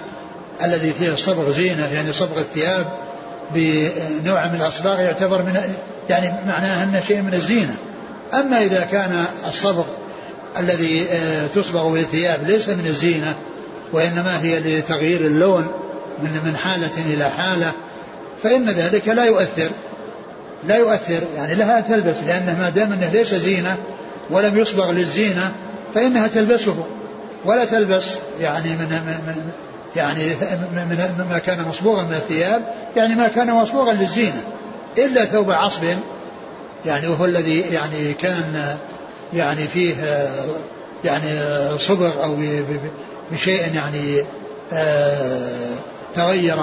الذي فيه الصبغ زينة يعني صبغ الثياب بنوع من الأصباغ يعتبر من يعني معناه أنه شيء من الزينة. أما إذا كان الصبغ الذي آه، تصبغ به الثياب ليس من الزينة وإنما هي لتغيير اللون من من حالة إلى حالة فإن ذلك لا يؤثر. لا يؤثر يعني لها تلبس لأنه ما دام أنه ليس زينة ولم يصبغ للزينة فإنها تلبسه. ولا تلبس يعني من, من, من يعني من ما كان مصبوغا من الثياب يعني ما كان مصبوغا للزينة إلا ثوب عصب يعني وهو الذي يعني كان يعني فيه يعني صبغ أو بشيء يعني آه، تغير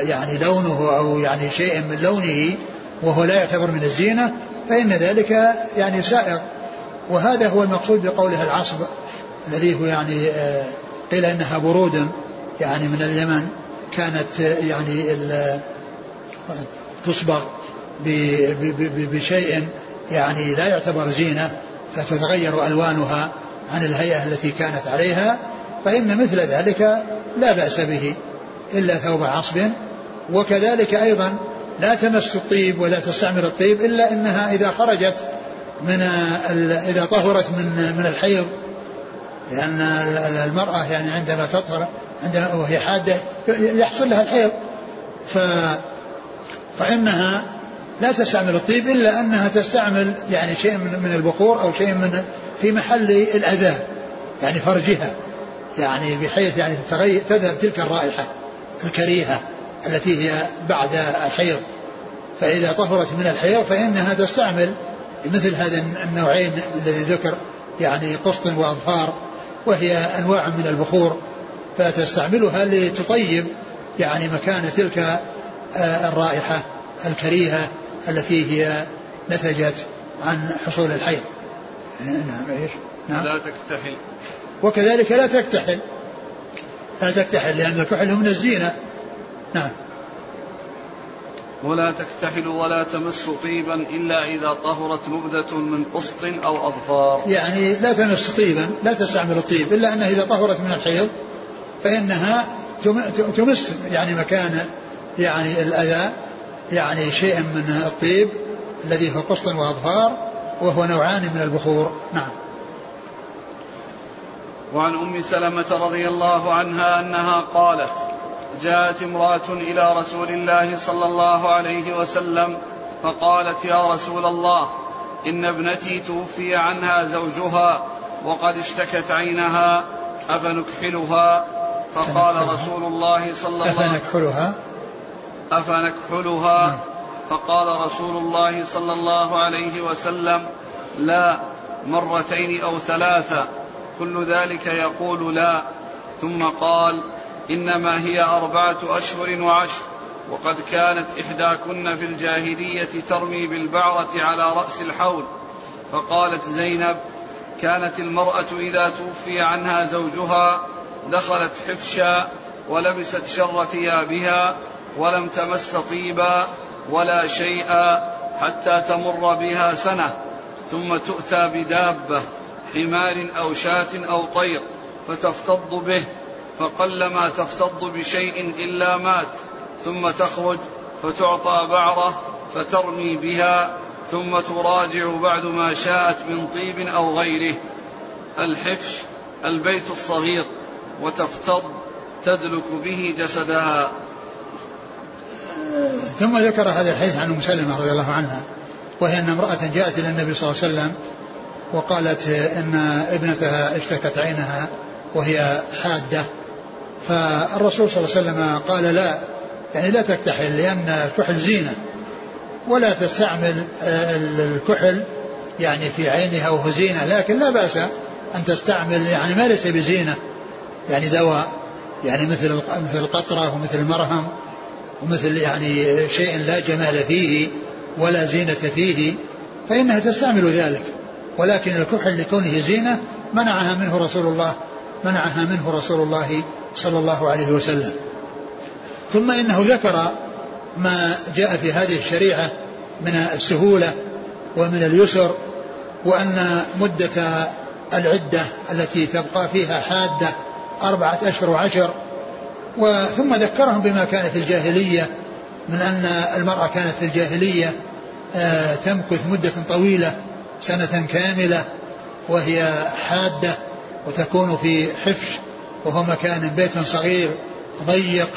يعني لونه أو يعني شيء من لونه وهو لا يعتبر من الزينة فإن ذلك يعني سائغ. وهذا هو المقصود بقوله العصب الذي هو يعني آه، قيل إنها برود. يعني من اليمن كانت يعني تصبغ بشيء يعني لا يعتبر زينة فتتغير ألوانها عن الهيئة التي كانت عليها فإن مثل ذلك لا بأس به إلا ثوب عصب. وكذلك أيضا لا تمس الطيب ولا تستعمل الطيب إلا أنها إذا خرجت من إذا طهرت من من الحيض لأن المرأة يعني عندما تطهر عندما وهي حادة يحصل لها الحيض. ف فإنها لا تستعمل الطيب إلا أنها تستعمل يعني شيء من, البخور أو شيء من في محل الأذى يعني فرجها. يعني بحيث يعني تذهب تلك الرائحة الكريهة التي هي بعد الحيض. فإذا طهرت من الحيض فإنها تستعمل مثل هذا النوعين الذي ذكر يعني قسط وأظفار وهي أنواع من البخور. فتستعملها لتطيب يعني مكان تلك آه، الرائحة الكريهة التي هي نتجت عن حصول الحيض. نعم إيش؟ نعم. لا تكتحل. وكذلك لا تكتحل. لا تكتحل لأن الكحل من الزينة. نعم. ولا تكتحل ولا تمس طيبا إلا إذا طهرت نبذة من قسط أو أظفار. يعني لا تمس طيبا لا تستعمل الطيب إلا أنها إذا طهرت من الحيض فإنها تمس يعني مكان يعني الأذى يعني شيئا من الطيب الذي هو قسط وأظفار وهو نوعان من البخور. نعم. وعن أم سلمة رضي الله عنها أنها قالت جاءت امرأة إلى رسول الله صلى الله عليه وسلم فقالت يا رسول الله إن ابنتي توفي عنها زوجها وقد اشتكت عينها أفنكحلها؟ فقال رسول الله صلى الله عليه وسلم أفنكحلها أفنكحلها نعم. فقال رسول الله صلى الله عليه وسلم لا مرتين أو ثلاثة. كل ذلك يقول لا. ثم قال إنما هي أربعة أشهر وعشر. وقد كانت إحداكن في الجاهلية ترمي بالبعرة على رأس الحول. فقالت زينب كانت المرأة إذا توفي عنها زوجها دخلت حفشا ولبست شر ثيابها ولم تمس طيبا ولا شيئا حتى تمر بها سنة ثم تؤتى بدابة حمار أو شاة أو طير فتفتض به فقلما تفتض بشيء إلا مات ثم تخرج فتعطى بعره فترمي بها ثم تراجع بعد ما شاءت من طيب أو غيره. الحفش البيت الصغير. وتفتض تدلك به جسدها. ثم ذكر هذا الحديث عن أم سلمة رضي الله عنها وهي أن امرأة جاءت إلى النبي صلى الله عليه وسلم وقالت إن ابنتها اشتكت عينها وهي حادة. فالرسول صلى الله عليه وسلم قال لا يعني لا تكتحل لأن الكحل زينة ولا تستعمل الكحل يعني في عينها وهو زينة لكن لا بأس أن تستعمل يعني ما ليس بزينة. يعني دواء يعني مثل مثل القطرة ومثل المرهم ومثل يعني شيء لا جمال فيه ولا زينة فيه فإنها تستعمل ذلك. ولكن الكحل لكونه زينة منعها منه رسول الله منعها منه رسول الله صلى الله عليه وسلم. ثم إنه ذكر ما جاء في هذه الشريعة من السهولة ومن اليسر وأن مدة العدة التي تبقى فيها حادة أربعة أشهر وعشر. وثم ذكرهم بما كان في الجاهلية من أن المرأة كانت في الجاهلية آه، تمكث مدة طويلة سنة كاملة وهي حادة وتكون في حفش وهو مكان بيت صغير ضيق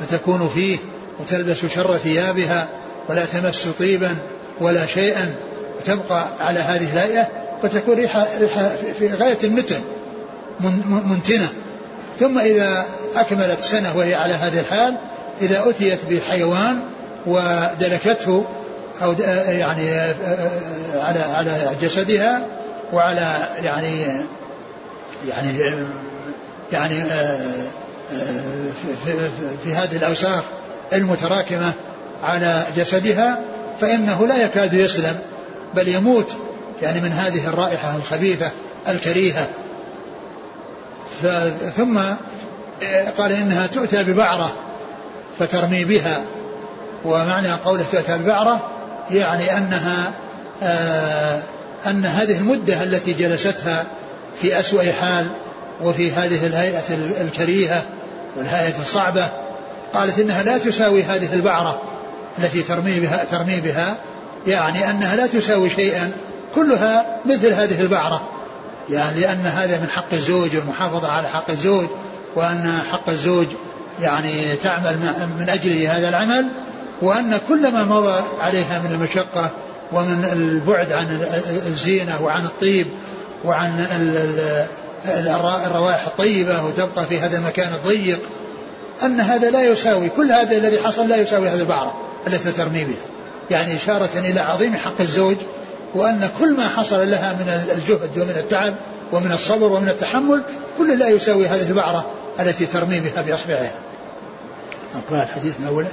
فتكون فيه وتلبس شر ثيابها ولا تمس طيبا ولا شيئا وتبقى على هذه الهيئة فتكون ريحة, ريحة في غاية النتن منتنة. ثم إذا أكملت سنة وهي على هذه الحال إذا أتيت بحيوان ودلكته أو يعني على على جسدها وعلى يعني يعني يعني في, في هذه الأوساخ المتراكمة على جسدها فإنه لا يكاد يسلم بل يموت يعني من هذه الرائحة الخبيثة الكريهة ثم قال إنها تؤتى ببعرة فترمي بها. ومعنى قوله تؤتى البعرة يعني أنها آه أن هذه المدة التي جلستها في أسوأ حال وفي هذه الهيئة الكريهة والهيئة الصعبة قالت إنها لا تساوي هذه البعرة التي ترمي بها ترمي بها يعني أنها لا تساوي شيئا كلها مثل هذه البعرة. يعني لأن هذا من حق الزوج والمحافظة على حق الزوج وأن حق الزوج يعني تعمل من أجله هذا العمل وأن كل ما مضى عليها من المشقة ومن البعد عن الزينة وعن الطيب وعن الروائح الطيبة وتبقى في هذا المكان الضيق أن هذا لا يساوي كل هذا الذي حصل لا يساوي هذه البعرة التي ترمي بها. يعني إشارة إلى عظيم حق الزوج وأن كل ما حصل لها من الجهد ومن التعب ومن الصبر ومن التحمل كل لا يساوي هذه البعرة التي ترمي بها بأصبعها. أقرأ الحديث من أوله.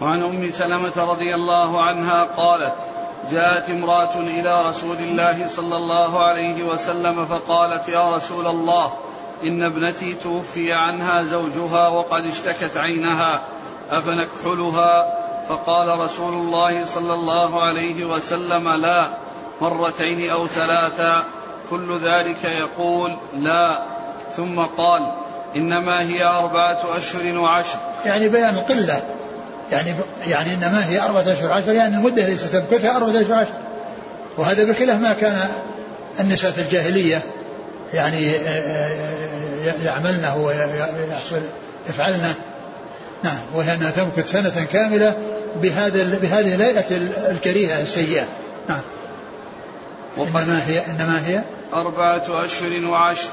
وعن أم سلمة رضي الله عنها قالت جاءت امرأة إلى رسول الله صلى الله عليه وسلم فقالت يا رسول الله إن ابنتي توفي عنها زوجها وقد اشتكت عينها أفنكحلها؟ فقال رسول الله صلى الله عليه وسلم لا مرتين أو ثلاثا كل ذلك يقول لا. ثم قال إنما هي أربعة أشهر وعشر. يعني بيان القلة. يعني يعني إنما هي أربعة أشهر عشر يعني المدة التي ستمكثها أربعة أشهر عشر وهذا بخلاف ما كان النساء في الجاهلية. يعني آه، آه، يعملنه ويحصل يفعلنه نعم وهي أنها تمكث سنة كاملة بهذا بهذه الهيئة الكريهة السيئة. نعم. إنما هي إنما هي؟ أربعة أشهر وعشر.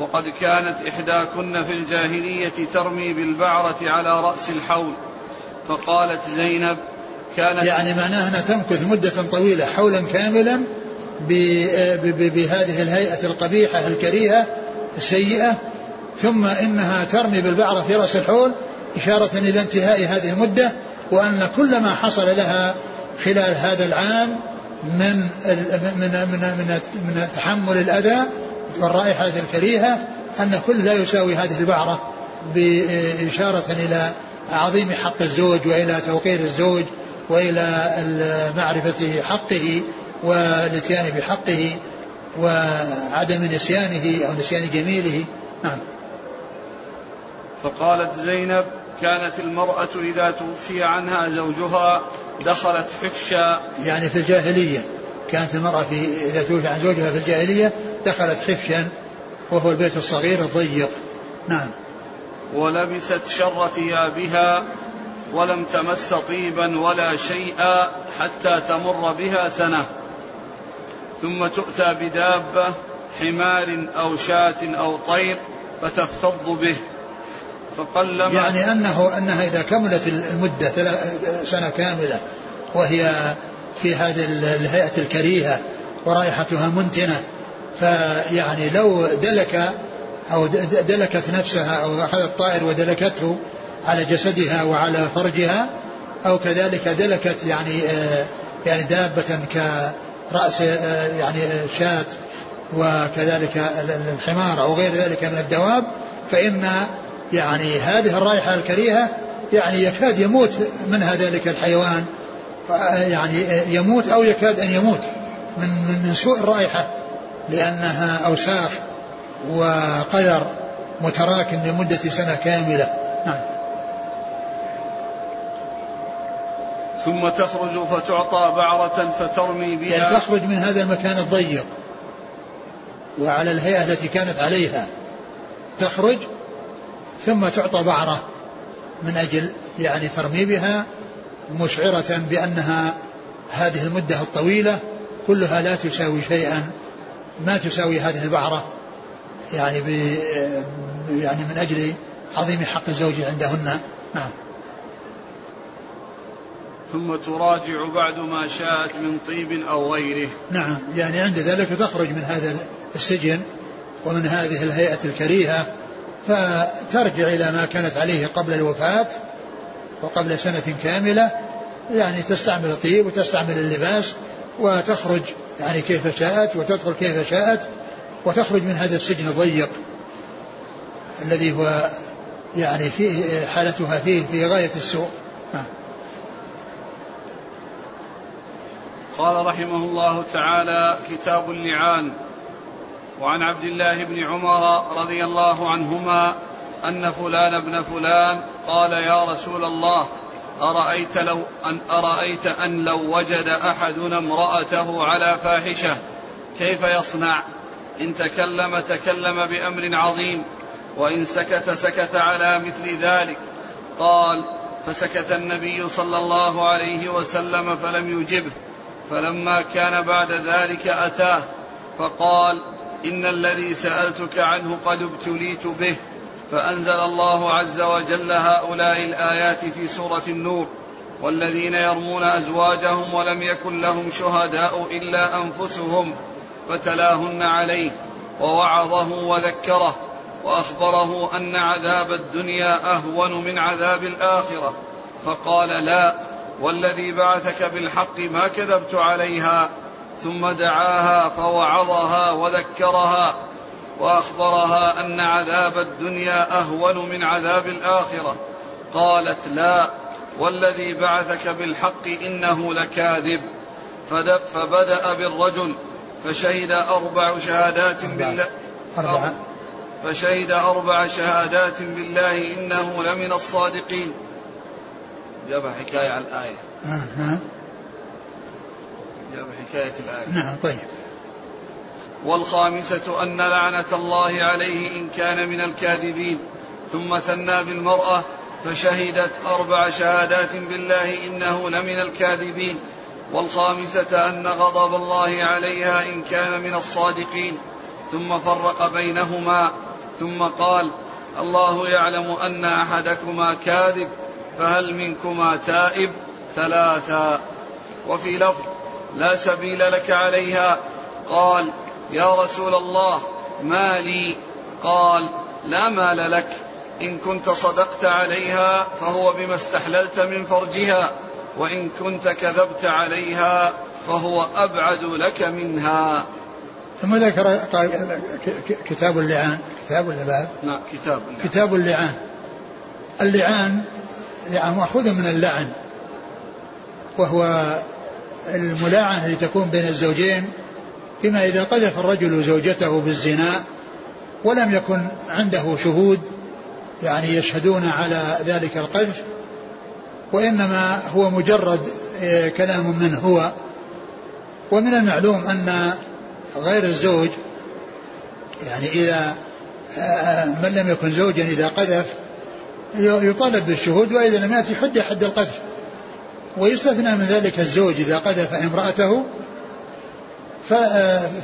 وقد كانت إحداكن في الجاهلية ترمي بالبعرة على رأس الحول. فقالت زينب كانت يعني معناها أنها تمكث مدة طويلة حولا كاملا بهذه الهيئة القبيحة الكريهة السيئة ثم إنها ترمي بالبعرة في رأس الحول إشارة إلى انتهاء هذه المدة وأن كل ما حصل لها خلال هذا العام من من من من, تحمل الأذى والرائحة الكريهة أن كل لا يساوي هذه البعرة بإشارة إلى عظيم حق الزوج وإلى توقير الزوج وإلى معرفه حقه والاتيان بحقه وعدم نسيانه أو نسيان جميله. نعم. فقالت زينب كانت المرأة إذا توفي عنها زوجها دخلت حفشا يعني في الجاهلية كانت المرأة في إذا توفي عن زوجها في الجاهلية دخلت حفشا وهو البيت الصغير الضيق. نعم. ولبست شر ثيابها ولم تمس طيبا ولا شيئا حتى تمر بها سنة. ثم تؤتى بدابة حمار أو شاة أو طير فتفتض به. فقلما يعني انه أنها إذا كملت المدة سنة كاملة وهي في هذه الهيئة الكريهة ورائحتها منتنة فيعني لو دلك أو دلكت نفسها أو أخذت طائر ودلكته على جسدها وعلى فرجها أو كذلك دلكت يعني آه، يعني دابة كرأس آه، يعني شاة وكذلك الحمار أو غير ذلك من الدواب فإن يعني هذه الرائحة الكريهة يعني يكاد يموت منها ذلك الحيوان يعني يموت أو يكاد أن يموت من من سوء الرائحة لأنها أوساخ وقدر متراكم لمدة سنة كاملة. نعم. ثم تخرج فتعطى بعرة فترمي بها. يعني تخرج من هذا المكان الضيق وعلى الهيئة التي كانت عليها. تخرج ثم تعطى بعرة من أجل يعني ترمي بها مشعرة بأنها هذه المدة الطويلة كلها لا تساوي شيئا ما تساوي هذه البعرة يعني ب يعني من أجل عظيم حق الزوج عندهن. نعم. ثم تراجع بعد ما شاءت من طيب أو غيره. نعم يعني عند ذلك تخرج من هذا السجن ومن هذه الهيئة الكريهة فترجع إلى ما كانت عليه قبل الوفاة وقبل سنة كاملة يعني تستعمل الطيب وتستعمل اللباس وتخرج يعني كيف شاءت وتدخل كيف شاءت وتخرج من هذا السجن الضيق الذي هو يعني في حالتها فيه في غاية السوء. قال رحمه الله تعالى كتاب اللعان وعن عبد الله بن عمر رضي الله عنهما أن فلان ابن فلان قال يا رسول الله أرأيت لو أن أرأيت أن لو وجد أحدنا امرأته على فاحشة كيف يصنع؟ إن تكلم تكلم بأمر عظيم وإن سكت سكت على مثل ذلك قال فسكت النبي صلى الله عليه وسلم فلم يجبه فلما كان بعد ذلك أتاه فقال إن الذي سألتك عنه قد ابتليت به فأنزل الله عز وجل هؤلاء الآيات في سورة النور. والذين يرمون أزواجهم ولم يكن لهم شهداء إلا أنفسهم فتلاهن عليه ووعظه وذكره وأخبره أن عذاب الدنيا أهون من عذاب الآخرة. فقال لا والذي بعثك بالحق ما كذبت عليها ثم دعاها فوعظها وذكرها وأخبرها أن عذاب الدنيا أهون من عذاب الآخرة. قالت لا والذي بعثك بالحق إنه لكاذب. فبدأ بالرجل فشهد أربع شهادات بالله. فشهد أربع شهادات بالله إنه لمن الصادقين. جاب حكاية على الآية. الآية. نعم طيب. والخامسة أن لعنة الله عليه إن كان من الكاذبين. ثم ثنى بالمرأة فشهدت أربع شهادات بالله إنه لمن الكاذبين. والخامسة أن غضب الله عليها إن كان من الصادقين. ثم فرق بينهما. ثم قال الله يعلم أن أحدكما كاذب فهل منكما تائب؟ ثلاثا وفي لفظ لا سبيل لك عليها. قال يا رسول الله ما لي. قال لا مال لك. إن كنت صدقت عليها فهو بما استحللت من فرجها. وإن كنت كذبت عليها فهو أبعد لك منها. ثم ذكر كتاب اللعان. كتاب ولا باب؟ نعم كتاب اللعان. كتاب اللعان. اللعان يعني مأخوذ من اللعن. وهو الملاعنة التي تكون بين الزوجين فيما إذا قذف الرجل زوجته بالزنا ولم يكن عنده شهود يعني يشهدون على ذلك القذف وإنما هو مجرد آه، كلام منه هو. ومن المعلوم أن غير الزوج يعني إذا آه، من لم يكن زوجا إذا قذف يطالب بالشهود وإذا لم يأتي حد حد القذف. ويستثنى من ذلك الزوج إذا قذف امرأته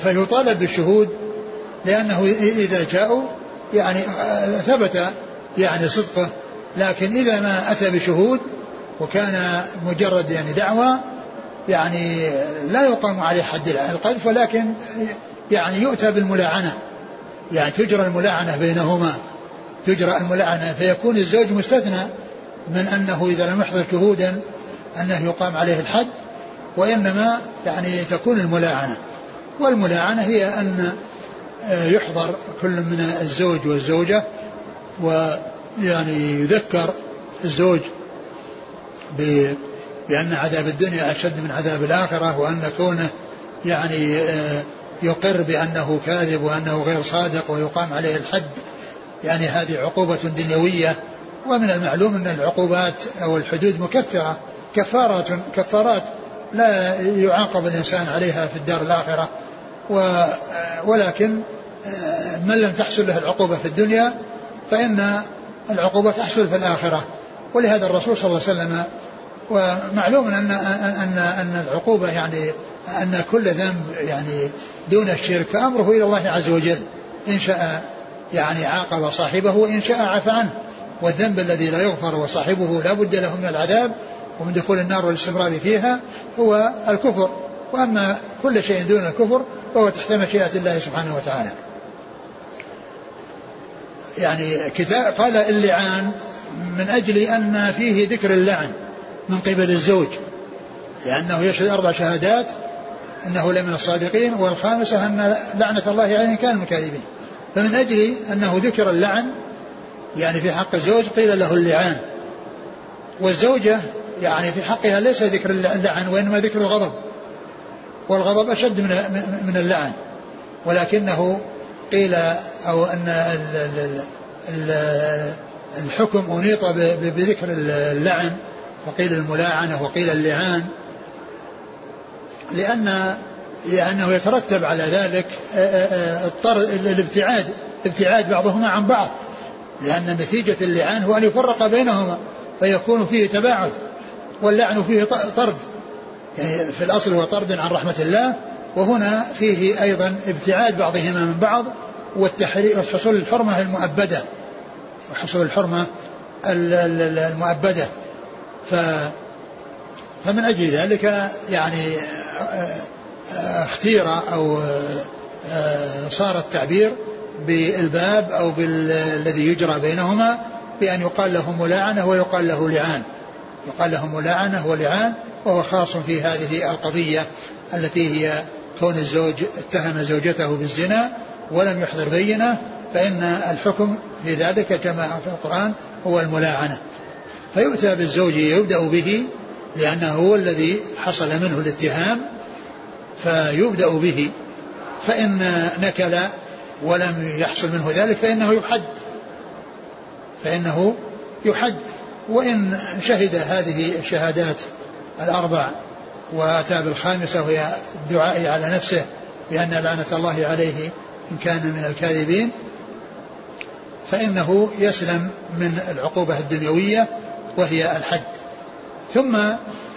فيطالب بالشهود لأنه إذا جاءوا يعني آه، ثبت يعني صدقه. لكن إذا ما أتى بشهود وكان مجرد يعني دعوة يعني لا يقام عليه حد القذف ولكن يعني يؤتى بالملاعنة. يعني تجرى الملاعنة بينهما. تجرى الملاعنة فيكون الزوج مستثنى من أنه إذا لم يحضر شهودا أنه يقام عليه الحد وإنما يعني تكون الملاعنة. والملاعنة هي أن يحضر كل من الزوج والزوجة ويعني يذكر الزوج بأن عذاب الدنيا أشد من عذاب الآخرة وأن كونه يعني آه، يقر بأنه كاذب وأنه غير صادق ويقام عليه الحد. يعني هذه عقوبة دنيوية ومن المعلوم أن العقوبات أو الحدود مكفرة. كفارات كفارات لا يعاقب الإنسان عليها في الدار الآخرة. آه، ولكن آه، من لم تحصل له العقوبة في الدنيا فإن العقوبة تحصل في الآخرة. ولهذا الرسول صلى الله عليه وسلم ومعلوم ان ان أن العقوبة يعني أن كل ذنب يعني دون الشرك فأمره إلى الله عز وجل. إن شاء يعني عاقب صاحبه وإن شاء عفى عنه. والذنب الذي لا يغفر وصاحبه لا بد له من العذاب ومن دخول النار والاستمرار فيها هو الكفر. وأما كل شيء دون الكفر فهو تحت مشيئة الله سبحانه وتعالى. يعني كتاب قال اللعان من أجل أن فيه ذكر اللعن من قبل الزوج. لأنه يشهد أربع شهادات أنه لمن الصادقين والخامسة أن لعنة الله عليه كان الكاذبين. فمن أجل أنه ذكر اللعن يعني في حق الزوج قيل له اللعان. والزوجة يعني في حقها ليس ذكر اللعن وإنما ذكر الغضب. والغضب أشد من من اللعن. ولكنه قيل أو أن الحكم أنيط بذكر اللعن وقيل الملاعنة وقيل اللعان. لأن لأنه يترتب على ذلك الابتعاد ابتعاد بعضهما عن بعض. لأن نتيجة اللعان هو أن يفرق بينهما فيكون فيه تباعد. واللعن فيه طرد. يعني في الأصل هو طرد عن رحمة الله وهنا فيه أيضا ابتعاد بعضهما من بعض وحصول الحرمة المؤبدة. وحصول الحرمة المؤبدة. ف فمن أجل ذلك يعني اختير أو صار التعبير بالباب أو بالذي يجرى بينهما بأن يقال له ملاعنة ويقال له لعان. يقال له ملاعنة ولعان وهو خاص في هذه القضية التي هي كون الزوج اتهم زوجته بالزنا ولم يحضر بينة فإن الحكم في ذلك كما في القرآن هو الملاعنة. فيؤتى بالزوج يبدأ به لأنه هو الذي حصل منه الاتهام فيبدأ به. فإن نكل ولم يحصل منه ذلك فإنه يحد. فإنه يحد. وإن شهد هذه الشهادات الأربع وأتى بالخامسة وهي الدعاء على نفسه بأن لعنة الله عليه إن كان من الكاذبين فإنه يسلم من العقوبة الدنيوية وهي الحد. ثم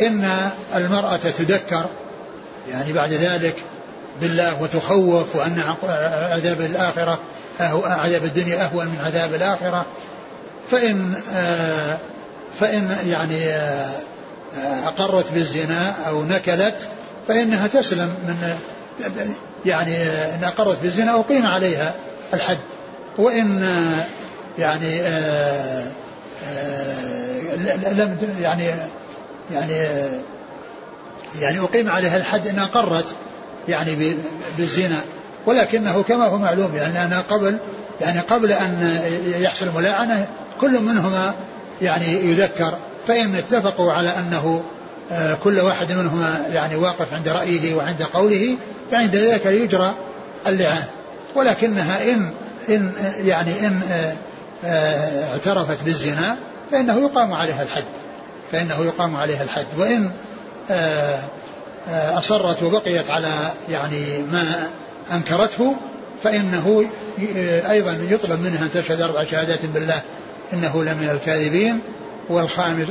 إن المرأة تذكر يعني بعد ذلك بالله وتخوف وأن عذاب الآخرة عذاب الدنيا أهون من عذاب الآخرة فإن آه، فإن يعني آه، أقرت بالزنا أو نكلت فإنها تسلم من يعني إن أقرت بالزنا أقيم عليها الحد. وإن يعني لم يعني يعني يعني أقيم عليها الحد إن أقرت يعني بالزنا. ولكنه كما هو معلوم يعني أنا قبل يعني قبل أن يحصل ملاعنة كل منهما يعني يذكر فإن اتفقوا على أنه آه، كل واحد منهما يعني واقف عند رأيه وعند قوله فعند ذلك يجرى اللعان. ولكنها إن إن يعني إن آه، آه، اعترفت بالزنا فإنه يقام عليها الحد. فإنه يقام عليها الحد. وإن أصرت وبقيت على يعني ما أنكرته فإنه أيضا يطلب منها أن تشهد أربع شهادات بالله. إنه لمن الكاذبين والخامس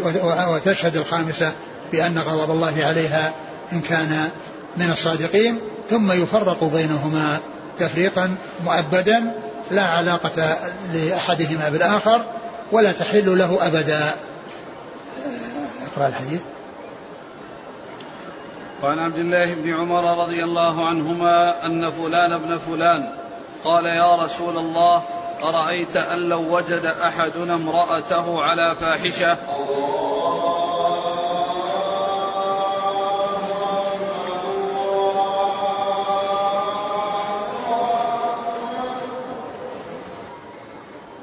وتشهد الخامسة بأن غضب الله عليها إن كان من الصادقين ثم يفرق بينهما تفريقا مؤبدا لا علاقة لأحدهما بالآخر ولا تحل له أبدا. اقرأ الحديث. وعن عبد الله بن عمر رضي الله عنهما أن فلان ابن فلان قال يا رسول الله أرأيت أن لو وجد أحدنا امرأته على فاحشة؟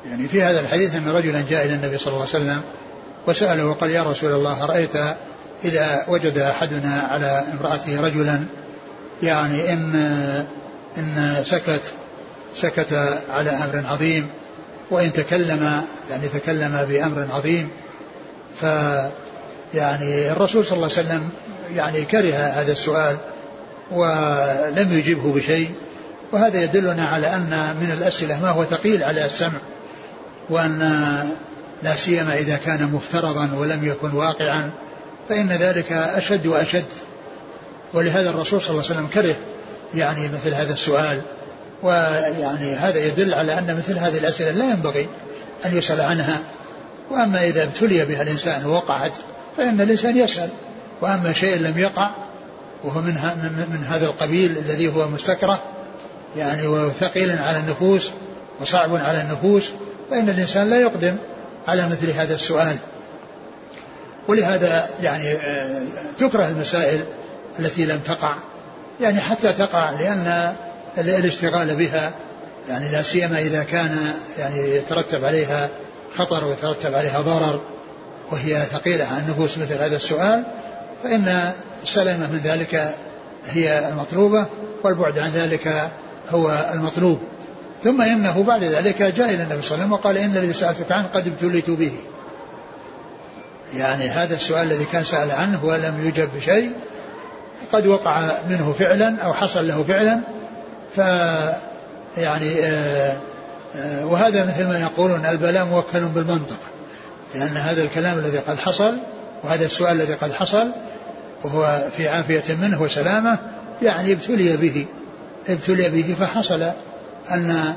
يعني في هذا الحديث أن رجلا جاء إلى النبي صلى الله عليه وسلم وسأله وقال يا رسول الله أرأيت إذا وجد أحدنا على امرأته رجلا يعني إن إن سكت سكت على أمر عظيم وإن تكلم يعني تكلم بأمر عظيم ف يعني الرسول صلى الله عليه وسلم يعني كره هذا السؤال ولم يجبه بشيء وهذا يدلنا على أن من الأسئلة ما هو ثقيل على السمع وأن لا سيما إذا كان مفترضا ولم يكن واقعا فإن ذلك أشد وأشد. ولهذا الرسول صلى الله عليه وسلم كره يعني مثل هذا السؤال. ويعني هذا يدل على أن مثل هذه الأسئلة لا ينبغي أن يسأل عنها. وأما إذا ابتلي بها الإنسان ووقعت فإن الإنسان يسأل. وأما شيء لم يقع وهو من, من هذا القبيل الذي هو مستكره يعني وثقيل على النفوس وصعب على النفوس فإن الإنسان لا يقدم على مثل هذا السؤال. ولهذا يعني آه، تكره المسائل التي لم تقع. يعني حتى تقع لأن الاشتغال بها يعني لا سيما إذا كان يعني يترتب عليها خطر ويترتب عليها ضرر وهي ثقيلة على النفوس مثل هذا السؤال فإن السلامة من ذلك هي المطلوبة والبعد عن ذلك هو المطلوب. ثم إنه بعد ذلك جاء إلى النبي صلى الله عليه وسلم وقال إن الذي سألتك عنه قد ابتليت به. يعني هذا السؤال الذي كان سأل عنه ولم يجب بشيء قد وقع منه فعلا أو حصل له فعلا ف يعني آه آه وهذا مثل ما يقولون البلاء موكل بالمنطق لأن هذا الكلام الذي قد حصل وهذا السؤال الذي قد حصل وهو في عافية منه وسلامة يعني ابتلي به ابتلي به فحصل أن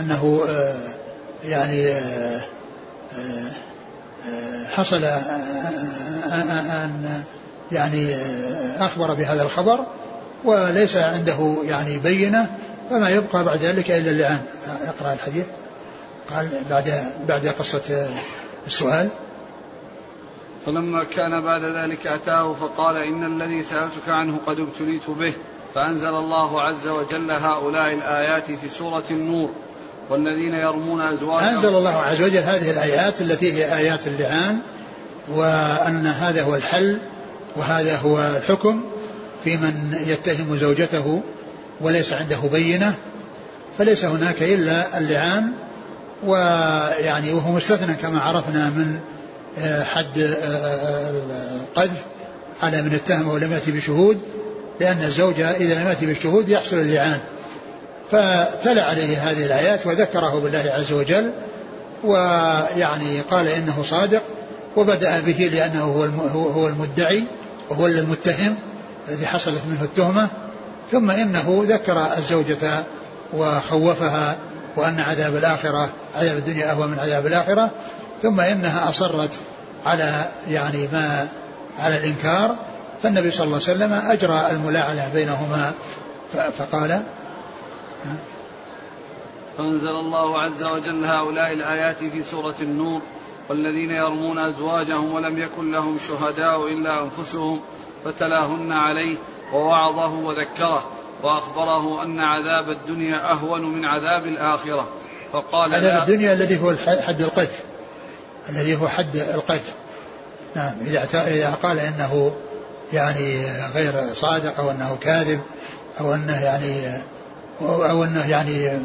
أنه آه يعني حصل أن يعني أخبر بهذا الخبر وليس عنده يعني بينة فما يبقى بعد ذلك إلا اللعان. أقرأ الحديث. قال بعد بعد قصة السؤال. فلما كان بعد ذلك أتاه فقال إن الذي سألتك عنه قد ابتليت به فأنزل الله عز وجل هؤلاء الآيات في سورة النور والذين يرمون أزواجهم. أنزل الله عز وجل هذه الآيات التي هي آيات اللعان وأن هذا هو الحل وهذا هو الحكم في من يتهم زوجته وليس عنده بينة فليس هناك إلا اللعان ويعني وهو مستثنى كما عرفنا من حد القذف على من اتهم ولم يأتي بشهود لأن الزوجة إذا لم يأتي بالشهود يحصل اللعان. فتلا عليه هذه الآيات وذكره بالله عز وجل ويعني قال إنه صادق وبدأ به لأنه هو المدعي وهو المتهم الذي حصلت منه التهمة ثم إنه ذكر الزوجة وخوفها وأن عذاب الآخرة عذاب الدنيا أهوى من عذاب الآخرة ثم إنها أصرت على يعني ما على الإنكار فالنبي صلى الله عليه وسلم أجرى الملاعنة بينهما فقال فأنزل الله عز وجل هؤلاء الآيات في سورة النور والذين يرمون أزواجهم ولم يكن لهم شهداء إلا أنفسهم فتلاهن عليه ووعظه وذكره وأخبره أن عذاب الدنيا أهون من عذاب الآخرة. فقال عذاب الدنيا الذي هو حد القذف الذي هو حد القذف نعم إذا إذا قال إنه يعني غير صادق أو أنه كاذب أو أنه يعني أو أنه يعني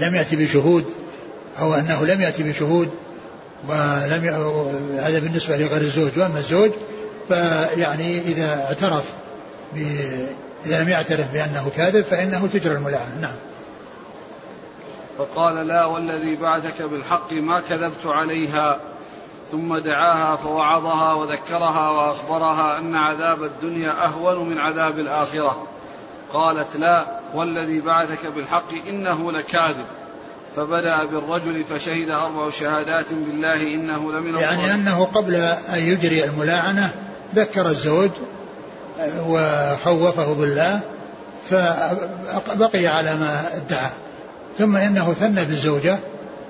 لم يأتي بشهود أو أنه لم يأتي بشهود ولم. هذا بالنسبة لغير الزوج. وأما الزوج فيعني إذا اعترف ب... إذا لم يعترف بأنه كاذب فإنه تجرى الملاعنة نعم. فقال لا والذي بعثك بالحق ما كذبت عليها. ثم دعاها فوعظها وذكرها وأخبرها أن عذاب الدنيا أهون من عذاب الآخرة. قالت لا والذي بعثك بالحق إنه لكاذب. فبدأ بالرجل فشهد أربع شهادات بالله إنه لمن يعني أنه قبل أن يجري الملاعنة ذكر الزوج وخوفه بالله فبقي على ما ادعى. ثم إنه ثنى بالزوجة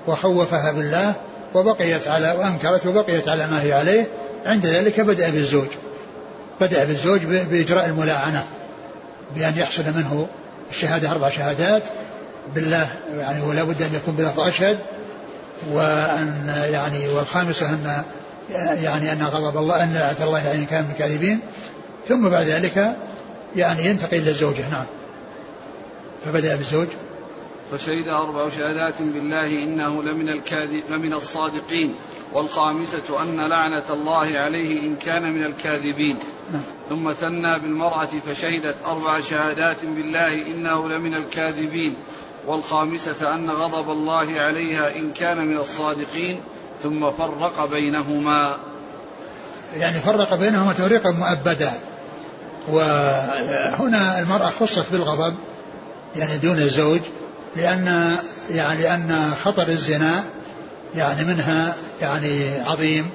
وخوفها بالله وبقيت على وأنكرت وبقيت على ما هي عليه. عند ذلك بدأ بالزوج. بدأ بالزوج بإجراء الملاعنة بأن يحصل منه الشهادة أربع شهادات بالله يعني ولا بد أن يكون بلفظ اشهد وأن يعني والخامسه أن يعني أن غضب الله أن لعنه الله يعني كان من الكاذبين. ثم بعد ذلك يعني ينتقل إلى الزوجه نعم. فبدأ بالزوج. فشهد أربع شهادات بالله إنه لمن الكاذب لمن الصادقين. والخامسة أن لعنة الله عليه إن كان من الكاذبين. ثم ثنى بالمرأة فشهدت أربع شهادات بالله إنه لمن الكاذبين. والخامسة أن غضب الله عليها إن كان من الصادقين. ثم فرق بينهما. يعني فرق بينهما تفريقا مؤبدا. وهنا المرأة خصت بالغضب يعني دون الزوج لأن يعني لأن خطر الزنا يعني منها يعني عظيم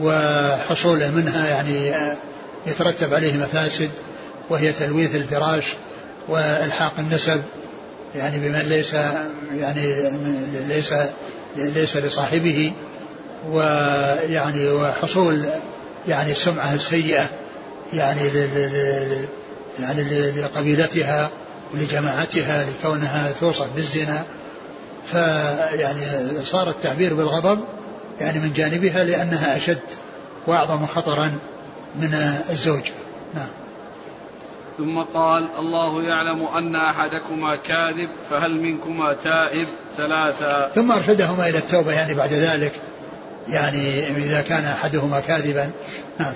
وحصوله منها يعني يترتب عليه مفاسد وهي تلويث الفراش والحاق النسب يعني بمن ليس يعني ليس ليس لصاحبه ويعني وحصول يعني السمعة السيئة يعني يعني لقبيلتها ولجماعتها لكونها توصف بالزنا. فيعني صار التعبير بالغضب يعني من جانبها لأنها أشد وأعظم خطرا من الزوج. نعم. ثم قال الله يعلم أن أحدكما كاذب فهل منكما تائب؟ ثلاثا ثم أرشدهما إلى التوبة يعني بعد ذلك. يعني إذا كان أحدهما كاذبا. نعم.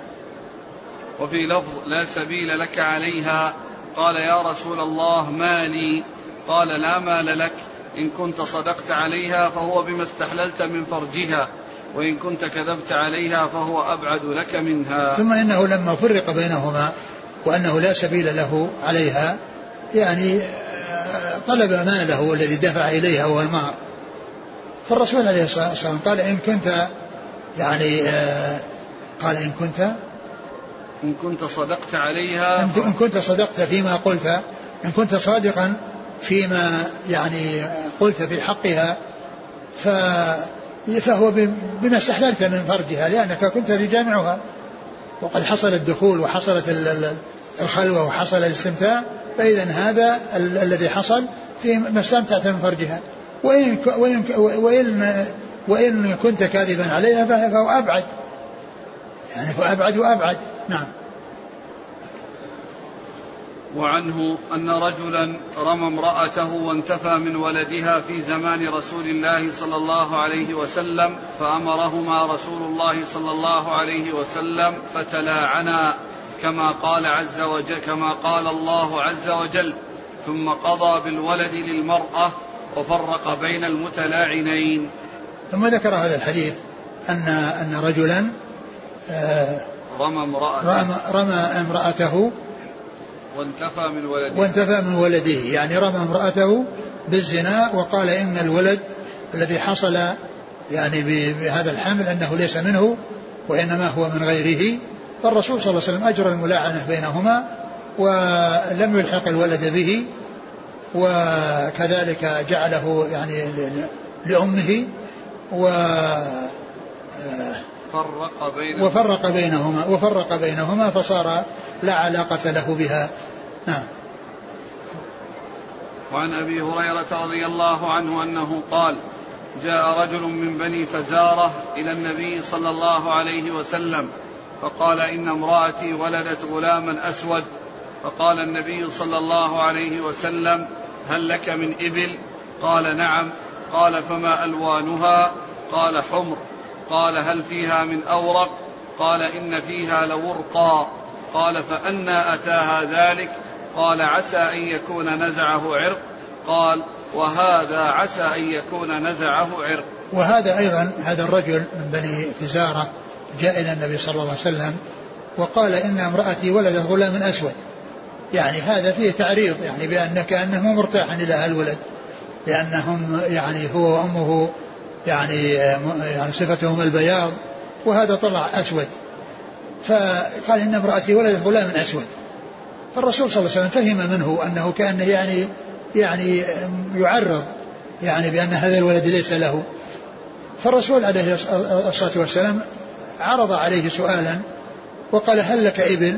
وفي لفظ لا سبيل لك عليها قال يا رسول الله ما لي؟ قال لا مال لك. إن كنت صدقت عليها فهو بما استحللت من فرجها وإن كنت كذبت عليها فهو أبعد لك منها. ثم إنه لما فرق بينهما وأنه لا سبيل له عليها يعني آه، طلب ماله الذي دفع إليها وهو المهر فالرسول عليه الصلاة والسلام قال إن كنت يعني آه، قال إن كنت إن كنت صدقت عليها إن كنت صدقت فيما قلت إن كنت صادقا فيما يعني قلت في حقها ف فهو بما استحللت من فرجها لأنك كنت تجامعها. وقد حصل الدخول وحصلت الخلوة وحصل الاستمتاع فإذا هذا الذي حصل في ما استمتعت من فرجها. وإن وإن وإن وإن كنت كاذبا عليها فهو أبعد. يعني فهو أبعد وأبعد. نعم. وعنه أن رجلا رمى امرأته وانتفى من ولدها في زمان رسول الله صلى الله عليه وسلم فأمرهما رسول الله صلى الله عليه وسلم فتلاعنا كما قال عز وجل كما قال الله عز وجل ثم قضى بالولد للمرأة وفرق بين المتلاعنين. ثم ذكر هذا الحديث أن أن رجلا آه، رمى امرأته. رمى, رمى امرأته وانتفى من ولده. وانتفى من ولده. يعني رمى امرأته بالزنا وقال إن الولد الذي حصل يعني بهذا الحمل أنه ليس منه وإنما هو من غيره. فالرسول صلى الله عليه وسلم أجرى الملاعنة بينهما ولم يلحق الولد به وكذلك جعله يعني لأمه و فرق بينهما. وفرق بينهما وفرق بينهما فصار لا علاقة له بها. نعم. وعن أبي هريرة رضي الله عنه أنه قال جاء رجل من بني فزارة إلى النبي صلى الله عليه وسلم فقال إن امرأتي ولدت غلاما أسود. فقال النبي صلى الله عليه وسلم هل لك من إبل؟ قال نعم. قال فما ألوانها؟ قال حمر. قال هل فيها من أورق؟ قال إن فيها لورقا. قال فانى أتاها ذلك. قال عسى أن يكون نزعه عرق. قال وهذا عسى أن يكون نزعه عرق. وهذا أيضا هذا الرجل من بني فزارة جاء إلى النبي صلى الله عليه وسلم وقال إن امرأتي ولدت غلام أسود. يعني هذا فيه تعريض يعني بأن كأنه مرتاح إلى الولد لأنهم يعني هو وأمه يعني يعني صفتهم البياض وهذا طلع أسود فقال إن امرأتي ولدت غلام أسود فالرسول صلى الله عليه وسلم فهم منه أنه كانه يعني يعني يعرض يعني بأن هذا الولد ليس له فالرسول عليه الصلاة والسلام عرض عليه سؤالا وقال هل لك إبل؟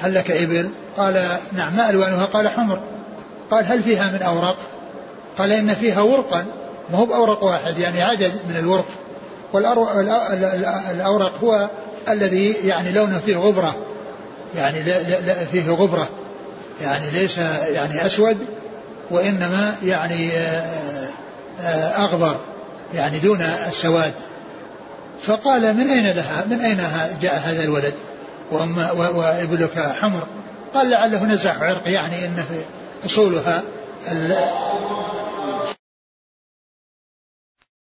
هل لك إبل؟ قال نعم ما ألوانها؟ قال حمر قال هل فيها من اوراق؟ قال إن فيها ورقا ما هو بأورق واحد يعني عدد من الورق. والاورق هو الذي يعني لونه فيه غبرة. يعني لا لا فيه غبرة. يعني ليس يعني أسود وإنما يعني آه، آه، أغبر. يعني دون السواد. فقال من أين لها؟ من أين جاء هذا الولد؟ وابلك حمر. قال لعله نزع عرق يعني إن أصولها